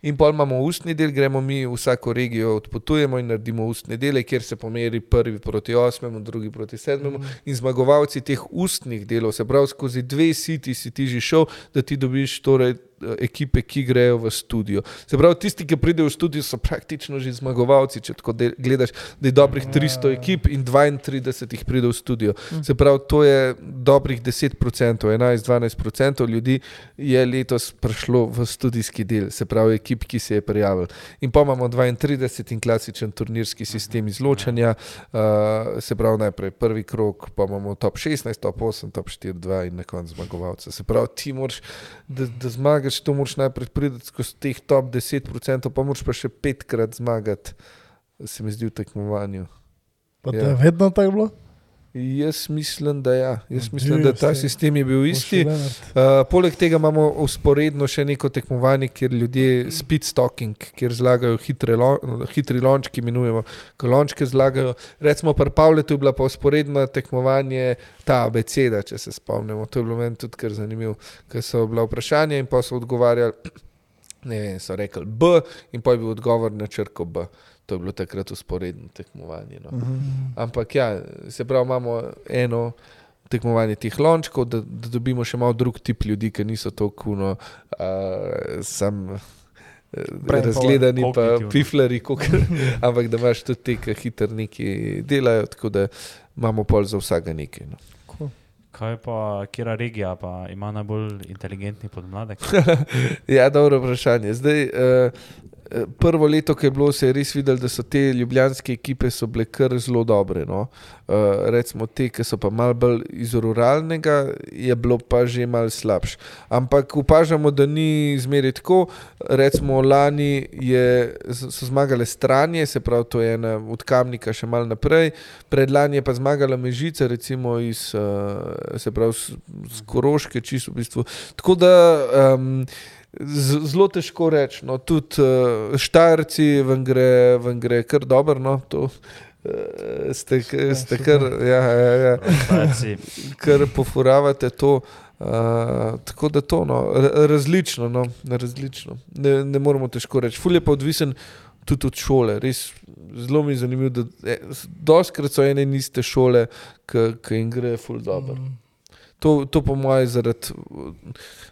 In pa imamo ustni del, gremo mi vsako regijo odpotujemo in naredimo ustne dele, kjer se pomeri prvi proti osmemu, drugi proti sedmemu. In zmagovalci teh ustnih delov, se pravi, skozi dve siti si ti že šel, da ti dobiš torej ekipe, ki grejo v studio. Se pravi, tisti, ki pridejo v studio, so praktično že zmagovalci. Če tako de- gledaš, da je dobrih 300 ekip in 32 jih pride v studio. Se pravi, to je dobrih 10%, 11-12% ljudi je letos prišlo v studijski del, se pravi, ekip, ki se je prijavil. In pa imamo 32 in klasičen turnirski sistem izločanja, uh, se pravi, najprej prvi krok, pa imamo top 16, top 8, top 4, 2 in na koncu zmagovalca. Se pravi, ti moraš, da, da zmagaš, to moraš najprej priti skozi teh top 10%, pa moraš pa še petkrat zmagati. se mi zdi v tekmovanju. Pa Ja. je vedno tako bilo? Jaz mislim, da ja. Jaz Ja, mislim, da ta sistem je bil isti. Uh, poleg tega imamo usporedno še neko tekmovanje, kjer ljudje speed stalking, kjer zlagajo hitre, lo, hitri lončki, imenujemo, ko lončke zlagajo. Recimo pri Pavletu je bila pa usporedno tekmovanje ta abeceda, če se spomnimo. To je bilo meni tudi kar zanimivo, ker so bila vprašanja in pa so odgovarjali, ne vem, so rekli B in pa je bil odgovor na črko B. To je bilo takrat usporedno tekmovanje. No. Mhm. Ampak ja, se pravi, imamo eno tekmovanje teh lončkov, da, da dobimo še malo drug tip ljudi, ki niso tako kuno, uh, sam. eh, Brain Razgledani, pa piflari, ampak da imaš tudi te, ki hitro nekaj delajo, tako da imamo pol za vsega nekaj. No. Kaj pa, kera regija pa ima najbolj inteligentni podmladek? Ja, dobro vprašanje. Zdaj, uh, prvo leto, ki je bilo, se je res videlo, da so te ljubljanske ekipe bile kar zelo dobre. No? Uh, recimo te, ki so pa malo bolj iz ruralnega, je bilo pa že malo slabše. Ampak opažamo, da ni zmeraj tako. Recimo lani je, so zmagale stranje, se pravi, to je ena od kamnika še malo naprej. Predlani je pa zmagala Mežica, recimo iz, uh, se pravi, z, z Koroške, čisto v bistvu. Tako da. Um, Zelo težko reči. No, tudi uh, Štajerci vam gre, vam gre kar dobro. No, to, uh, ste, k- ste kar, ja, ja, ja, kar pofuravate to. Uh, tako da to no, ra- različno. No, različno. Ne, ne moramo težko reči. Ful je pa odvisen tudi od šole. Res, zelo mi je zanimivo, da eh, doskrat so ene in iste šole, ki jim gre ful dobro. Mm. To, to po mojem, zaradi,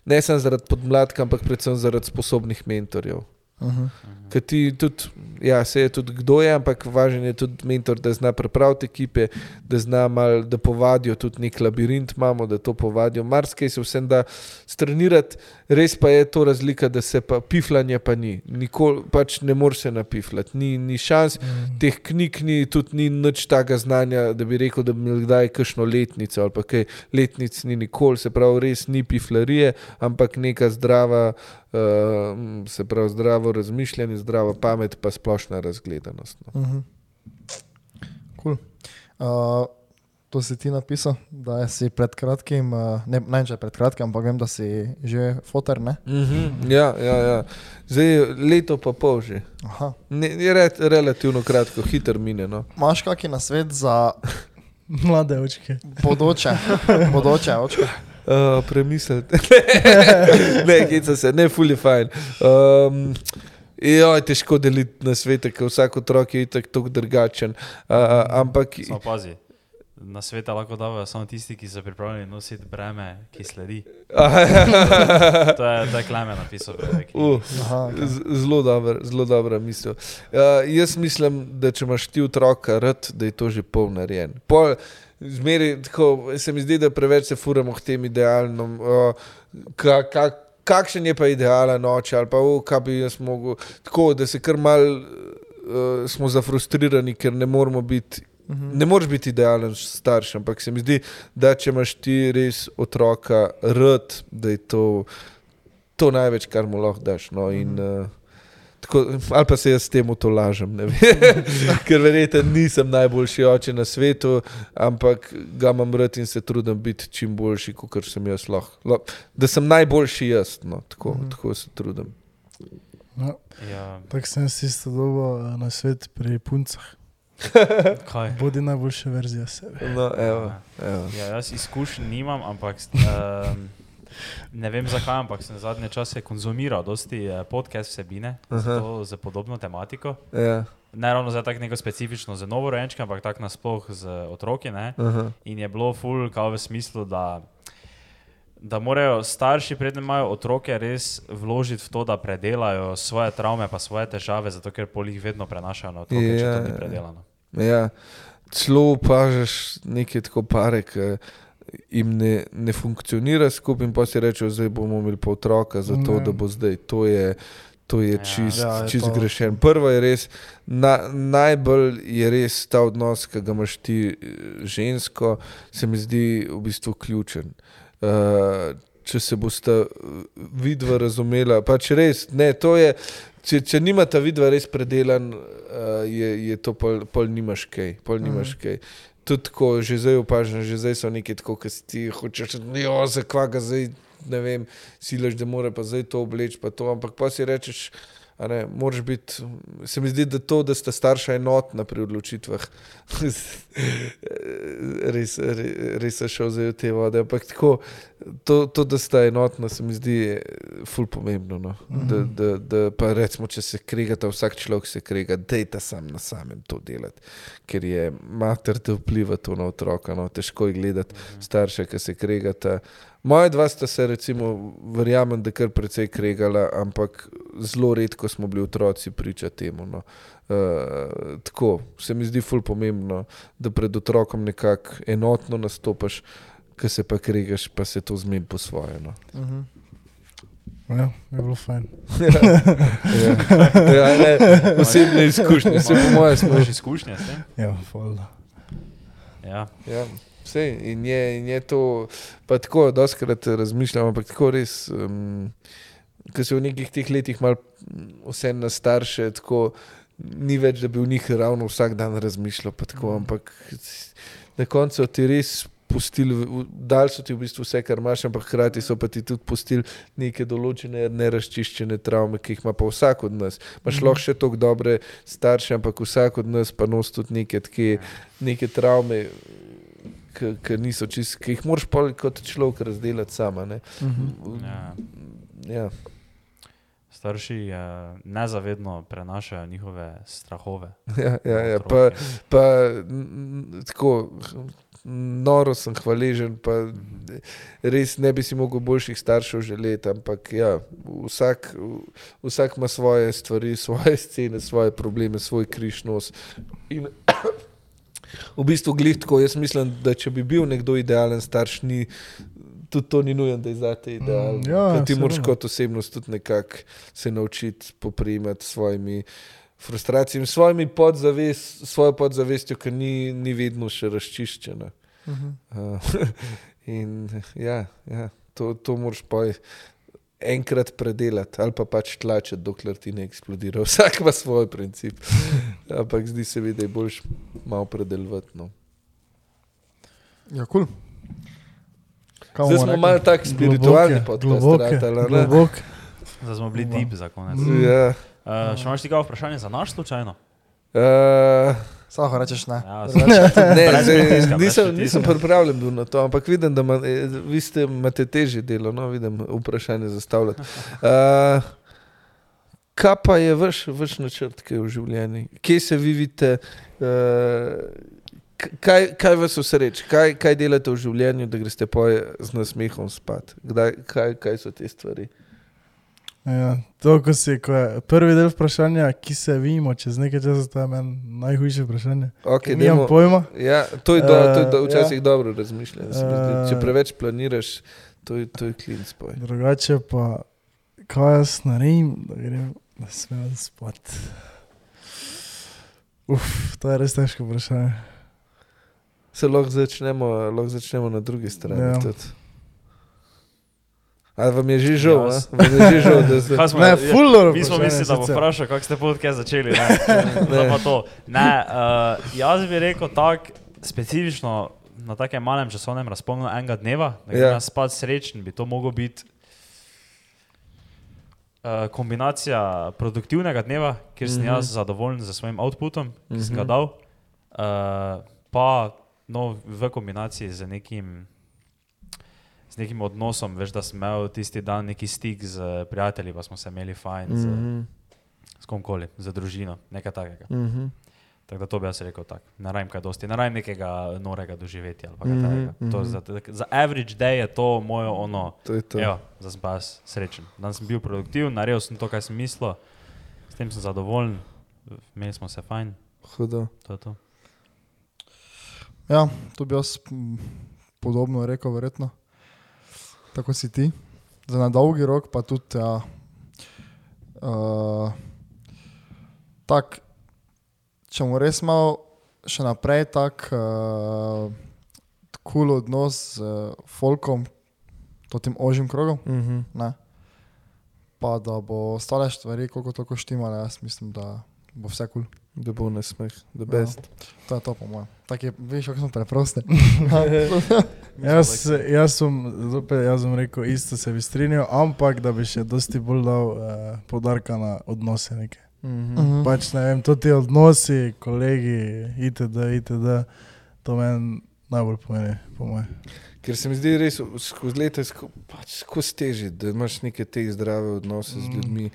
ne samo zaradi podmladka, ampak predvsem zaradi sposobnih mentorjev. Mhm. Ker ti tudi, ja, se je tudi kdo je, ampak važen je tudi mentor, da zna pripraviti ekipe, da zna mal, da povadijo tudi nek labirint, imamo, da to povadijo. Marsikaj se vsem da strenirati, res pa je to razlika, da se pa piflanje pa ni. Nikoli pač ne moreš se napifljati, ni, ni šans. Mm. Teh knjig ni, tudi ni nič takega znanja, da bi rekel, da bi imel kdaj kakšno letnico ali pa kaj letnic ni nikoli, se pravi, res ni piflarije, ampak neka zdrava, uh, se pravi, zdravo razmišljanje, zdrava pamet, pa splošna razgledanost. No. Mhm. Cool. Uh, to si ti napisal, da si pred kratkim, uh, ne, ne vem, če pred kratkim, ampak vem, da si že fotor, ne? Mm -hmm. ja, ja, ja. Zdaj leto pa pol že. Aha. Ne, je re, relativno kratko, hiter mine. No. Imaš kakšen nasvet za Mlade očke. bodoče, bodoče očke? Uh, premislite. ne, kica se, ne, fully fine. Um, Jo, je težko deliti na svete, ker vsak otrok je tako tako drugačen. Uh, ampak Samo pazi. Na sveta lahko dajo samo tisti, ki so pripravljeni nositi breme, ki sledi. To je, to je Klemen napisal. uh, zelo dobro, zelo dobra misel. Uh, jaz mislim, da če imaš ti otroka rad, da je to že pol narejen. Pol, zmeri, tako, se mi zdi, da preveč se furamo k tem idealnom. Uh, ka, ka, kakšen je pa idealen oče, ali pa oh, kaj bi jaz mogel. Tako da se kar mal uh, smo zafrustrirani, ker ne moramo biti. Mhm. Ne moreš biti idealen starš, ampak se mi zdi, da če imaš ti res otroka rad, da je to, to največ, kar mu lahko daš. No, in, uh, tako, ali pa se jaz s tem to lažem, ne vem. ker verjete, nisem najboljši oče na svetu, ampak ga imam rad in se trudim biti čim boljši, kot sem jaz lahko. Lah- Da sem najboljši jaz, no, tako, Mhm. tako se trudim. Ja, Ja, tako sem si isto dobil eh, na svet pri puncah. kaj? Bodi najboljša verzija sebe. No, evo, evo. Ja, jaz izkušenj nimam, ampak um, ne vem zakaj, ampak sem zadnje čase konzumiral dosti eh, podcast vsebine za, podobno tematiko. Ja, Ne ravno za tako neko specifično za novorojenčke, ampak tako nasploh z otroki. Ne? aha. In je bilo ful, kao v smislu, da, da morajo starši, preden imajo otroke, res vložiti v to, da predelajo svoje travme, pa svoje težave, zato ker pol jih vedno prenašajo na otroke, če Ja, to ni ja. predelano. Ja, celo opažaš neke tako pare, ki jim ne, ne funkcionira skupaj, in pa si rečeš, zdaj bomo imeli pa otroka, zato Ja. da bo zdaj. To je, to je Ja. čist, Ja, je čist to- grešen. Prvo je res, na, najbolj je res ta odnos, ki ga imaš ti eh, žensko, se mi zdi v bistvu ključen. Uh, če se boste vidva razumela, pač res, ne, to je. če, če nimata vidva res predelan, uh, je, je to pol, pol nimaš kaj. Pol nimaš kaj. Tudi ko že zdaj opažam, že zdaj so neki tako, ki si ti hočeš, jo, za kvaga zdaj, ne vem, silaš, da mora pa zdaj to obleči, pa to, ampak pa si rečeš, ne, moraš biti, se mi zdi, da to, da sta starša enotna pri odločitvah, res, res, res je šel zdaj v te vode, ampak tako, to, to, da sta enotna, se mi zdi eh, ful pomembno, no. da, da, da pa recimo, če se kregata, vsak človek se krega, dejta sam na samem to delati, ker je mater te vpliva to na otroka, no, težko je gledati starše, ki se kregata. Moja dva sta se, recimo, verjamem, da kar precej kregala, ampak zelo redko smo bili otroci priča temu. No. Uh, tako se mi zdi ful pomembno, da pred otrokom nekako enotno nastopaš, ki se pa kregaš, pa se to zmedi po svoje. No. Mhm. Ja, je bilo fajn. ja. Ja, ne, osebne izkušnje, se po mojem smo Imaš izkušnje s tem? Ja, folda. Ja. Ja, vse in je, in je to, pa tako, doskrat razmišljam, ampak tako res, um, ker se v nekih teh letih malo vse na starše, tako ni več, da bi v njih ravno vsak dan razmišljal, pa tako, ampak na koncu ti res. Pustili, dal so ti v bistvu vse, kar imaš, ampak hkrati so pa ti tudi pustili neke določene nerazčiščene travme, ki jih ima pa vsak od nas. Imáš Mhm. lahko še tako dobre starše, ampak vsak od nas pa nosi tudi neke, tke, neke travme, ki niso čist, ki jih moraš pa kot človek razdeliti sama. Ne? Mhm. Ja. Ja. Starši uh, nezavedno prenašajo njihove strahove. Ja, ja, ja. Pa, pa tako. Noro sem hvaležen, pa res ne bi si mogel boljših staršev želeti, ampak ja, vsak, vsak ima svoje stvari, svoje scene, svoje probleme, svoj križ nos. In v bistvu glih tako, jaz mislim, da če bi bil nekdo idealen starš, ni, tudi to ni nujen, da je zate idealen. Mm, ja, ti moraš kot osebnost tudi nekako se naučiti poprimati s svojimi frustracijami, svojimi podzavest, svojo podzavestjo, ki ni, ni vedno še razčiščena. Mhm. Uh, in ja, ja to, to moraš pa enkrat predelati ali pa pač tlačiti, dokler ti ne eksplodira. Vsak ima svoj princip. Ampak zdi se mi, da je boljš malo predelovati. No. Ja, kul. Kaj Zdaj smo malo tako spiritualni Globoke, podcast. globoke, ratali, a ne? globok. Zdaj smo bili deep za konec. Ja. Uh, še imaš ti kaj vprašanje za naš slučajno? Uh, Samo rečeš ne. Ja, ne, Brez zdaj, brez nisem, nisem pripravljen bil na to, ampak vidim, da ma, eh, vi ste, imate težje delo, no, vidim vprašanje zastavljati. Uh, kaj pa je vaš, vaš načrt, ki je v življenju? Kje se vi vidite? Uh, kaj, kaj vas usreč, kaj, kaj delate v življenju, da greste poje z nasmehom spat? Kdaj, kaj, kaj so te stvari? Ja, to, ko si, ko je prvi del vprašanja, ki se vidimo čez nekaj časa, to je meni najhujše vprašanje. Okay, Nimam pojma. Ja, to je, do, to je do, Eh, včasih ja. dobro razmišljanje. zdi. Če Eh. preveč planiraš, to je, to je klin spoj. Drugače pa, kaj jaz naredim, da grem na smejo spat. Uf, to je res težko vprašanje. Se lahko začnemo, lahko začnemo na drugi strani. Ja. Ja. Ali vam je že žal? Ja, vam je že žal, da. Kaj smo, Ne, fuller Mi smo mislili, da bo vprašal, kako ste podcast začeli. Ne, ne. Pa to. ne uh, jaz bi rekel tako specifično na takem malem časovnem razponu enega dneva, da grem Ja. ja. spat srečen, bi to moglo biti uh, kombinacija produktivnega dneva, kjer sem mm -hmm. jaz zadovoljen z svojim outputom, ki sem ga Mhm. dal, uh, pa no, v kombinaciji z nekim. Z nekim odnosom, veš, da sem imel tisti dan neki stik z prijatelji, pa smo se imeli fajn, mm -hmm. z, Mhm, s komkoli, z družino, nekaj takega. mhm, Tako da to bi jaz rekel tako. Ne rajem kaj dosti, ne rajem nekega norega doživetja ali pa kaj Mhm, takega. To mhm. Za, za average day je to moje ono, To je to. evo, za sem pa jaz srečen. Dan sem bil produktiven, naredil sem to, kar sem mislil, s tem sem zadovoljen, imeli smo se fajn, Hudo. to je to. Ja, to bi jaz mm, podobno rekel, verjetno. Tako si ti. Za na dolgi rok pa tudi. Ja, uh, tak, če mu res malo še naprej tak uh, kul cool odnos z uh, folkom, to tem ožjim krogom, Mhm. ne. pa da bo ostale stvari, koliko toliko štimale, jaz mislim, da bo vse kul. Cool. Da bo na smeh, da Ja. best. To je to, po mojem. Tako je, veš, kako smo preprosti. Jaz, jaz, sem, zopet, jaz sem rekel, isto se bi strinjal, ampak da bi še dosti bolj dal uh, podarka na odnose. Neke. Mhm. Mhm. Pač ne vem, to ti odnosi, kolegi, itd., itd., to meni najbolj pomeni, po mojem. Ker se mi zdi res skozi leta pač skozi teži, da imaš neke te zdrave odnose z Mm. ljudmi,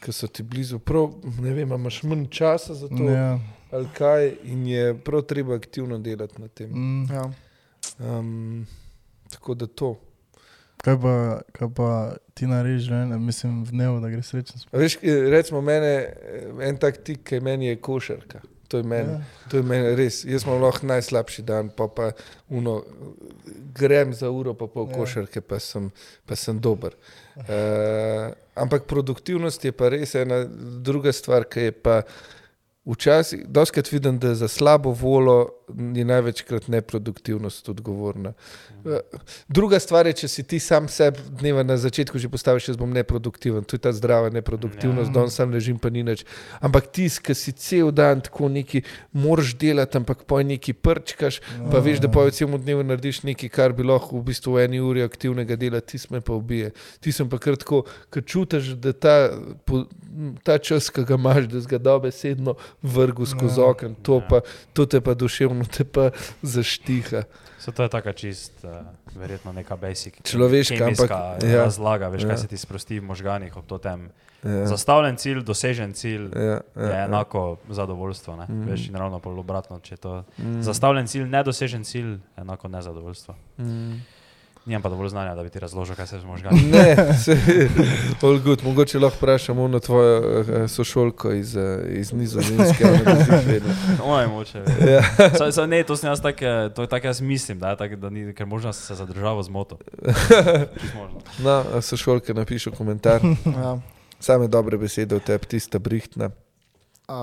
ki so ti blizu. Prav, ne vem, imaš manj časa za to Ja. ali kaj in je prav treba aktivno delati na tem. Mm. Ja. Um, tako da to. Kaj, pa, kaj pa ti narediš, ne? mislim, v dnevu, da greš srečen spat? Veš, eh, recimo mene, eh, en tak tik, ki meni je košarka. To je meni. Ja. To je meni res. Jaz imam lahko najslabši dan, pa, pa uno, grem za uro, pa pol Ja. košarke, pa sem, pa sem dober. Uh, ampak produktivnost je pa res ena druga stvar, ki je pa včasih, doskrat vidim, da za slabo volo je največkrat neproduktivnost odgovorna. Druga stvar je, če si ti sam sebi dneva na začetku že postaviš, jaz bom neproduktiven. To je ta zdrava neproduktivnost, Ja. da on sam ležim, pa ni nič. Ampak ti, ki si cel dan tako neki, moraš delati, ampak poj neki prčkaš, pa veš, da po celem dnevu narediš nekaj, kar bi lahko v bistvu v eni uri aktivnega dela, ti sme pa ubije. Ti sem pa kar tako, ker čutiš, da ta, po- ta čas, ki ga imaš, da si ga dobesedno vrgu skozi Ja. okno, to, Ja. pa, to te pa duševno te pa zaštiha. So to je taka čist, uh, verjetno neka basic. Človeška, ampak- ja. ja. razlaga, veš, ja. Ja. kaj se ti sprosti v možganih ob to tem. Ja. Ja. Zastavljen cilj, dosežen cilj Ja, ja, ja, je ja. enako zadovoljstvo. Ne? Mm. Veš, in ravno obratno, če je to mm. zastavljen cilj, nedosežen cilj, enako nezadovoljstvo. Mm. Nimam pa dovolj znanja, da bi ti razložil, kaj se z možgani. Ne, se, all good. Mogoče lahko vprašamo na tvojo uh, sošolko iz, uh, iz Nizozemske. ona. Oj, moče. Ja. So, so, ne, to sem jaz tak, eh, to je tako jaz mislim, da, je tak, da ni, ker možno se zadržava z moto. Čisto možno. No, sošolke napišu komentar. Ja. Same dobre besede v tebi, tista brihtna. Uh,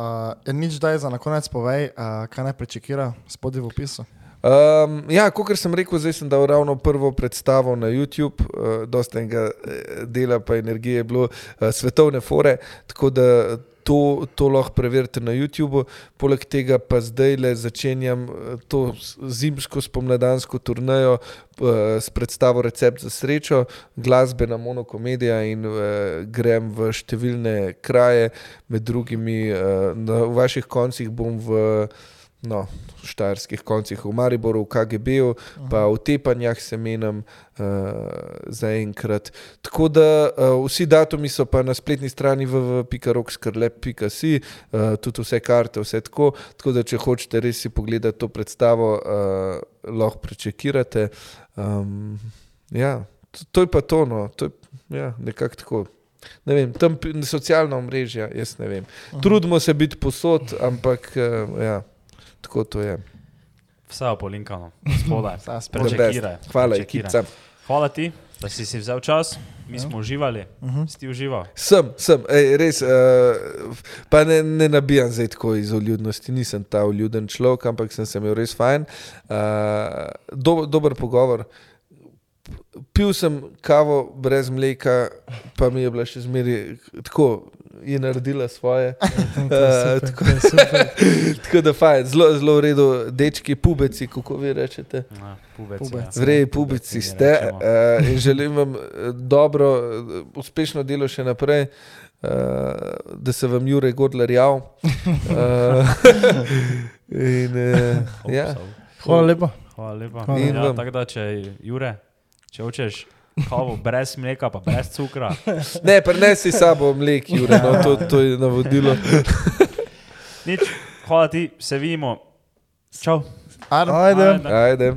je nič daj za na konec povej, uh, kaj naj prečekira spodaj v opisu. Um, ja, kot sem rekel, zdaj sem dal ravno prvo predstavo na YouTube, uh, dosta enega eh, dela pa energije je bilo uh, svetovne fore, tako da to, to lahko preverite na YouTubu. Poleg tega pa zdaj le začenjam eh, to zimsko spomladansko turnejo uh, s predstavo Recept za srečo, glasbena monokomedija in uh, grem v številne kraje, med drugimi uh, na v vaših koncih bom v no, štajerskih koncih v Mariboru, v KGB-u, pa v Tepanjah se menim uh, zaenkrat. Tako da uh, vsi datumi so pa na spletni strani www.rockskrlep.si, uh, tudi vse karte, vse tako. Tako da če hočete res si pogledati to predstavo, uh, lahko prečekirate. Um, ja, to, to je pa to, no, to je ja, nekako tako. Ne vem, tam socialna omrežja, jaz ne vem. Trudimo se biti posod, ampak uh, ja, tako to je. Vse je polinkano, spodaj. Vse spodaj. Prečekiraj. Hvala. Hvala ti, da si si vzel čas, mi Ja. smo uživali, Uh -huh. si užival. Sem, sem, ej, res. Uh, pa ne, ne nabijam zdaj tako iz uljudnosti, nisem ta uljuden človek, ampak sem se imel res fajn. Uh, do, dober pogovor. Pil sem kavo brez mleka, pa mi je bila še zmeraj tako, je naredila svoje. Uh, tako, tako da fajn, zelo, zelo v redu, dečki, pubeci, kako vi rečete. Ja, pubeci, Pubec. ja. Vrej, pubici mi ste uh, in želim vam eh, dobro, uspešno delo še naprej, uh, da se vam Jure Godler jav. Uh, in, uh, ja. Hvala lepa. Hvala lepa. Hvala. Ja, tako da, če Jure, če hočeš kavo brez mleka, pa brez cukra, Ne, prenesi sabo mlek, Jure, no, to, to je navodilo. nič, hvala ti, se vidimo. Čau. Ajde. Ajde. Ajde.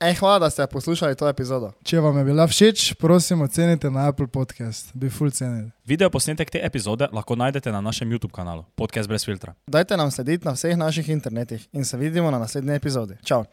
Ej, hvala, da ste poslušali to epizodo. Če vam je bila všeč, prosim, ocenite na Apple Podcast. Bi full cenili. Video posnetek te epizode lahko najdete na našem YouTube kanalu Podcast brez filtra. Dajte nam slediti na vseh naših internetih in se vidimo na naslednji epizodi. Čau!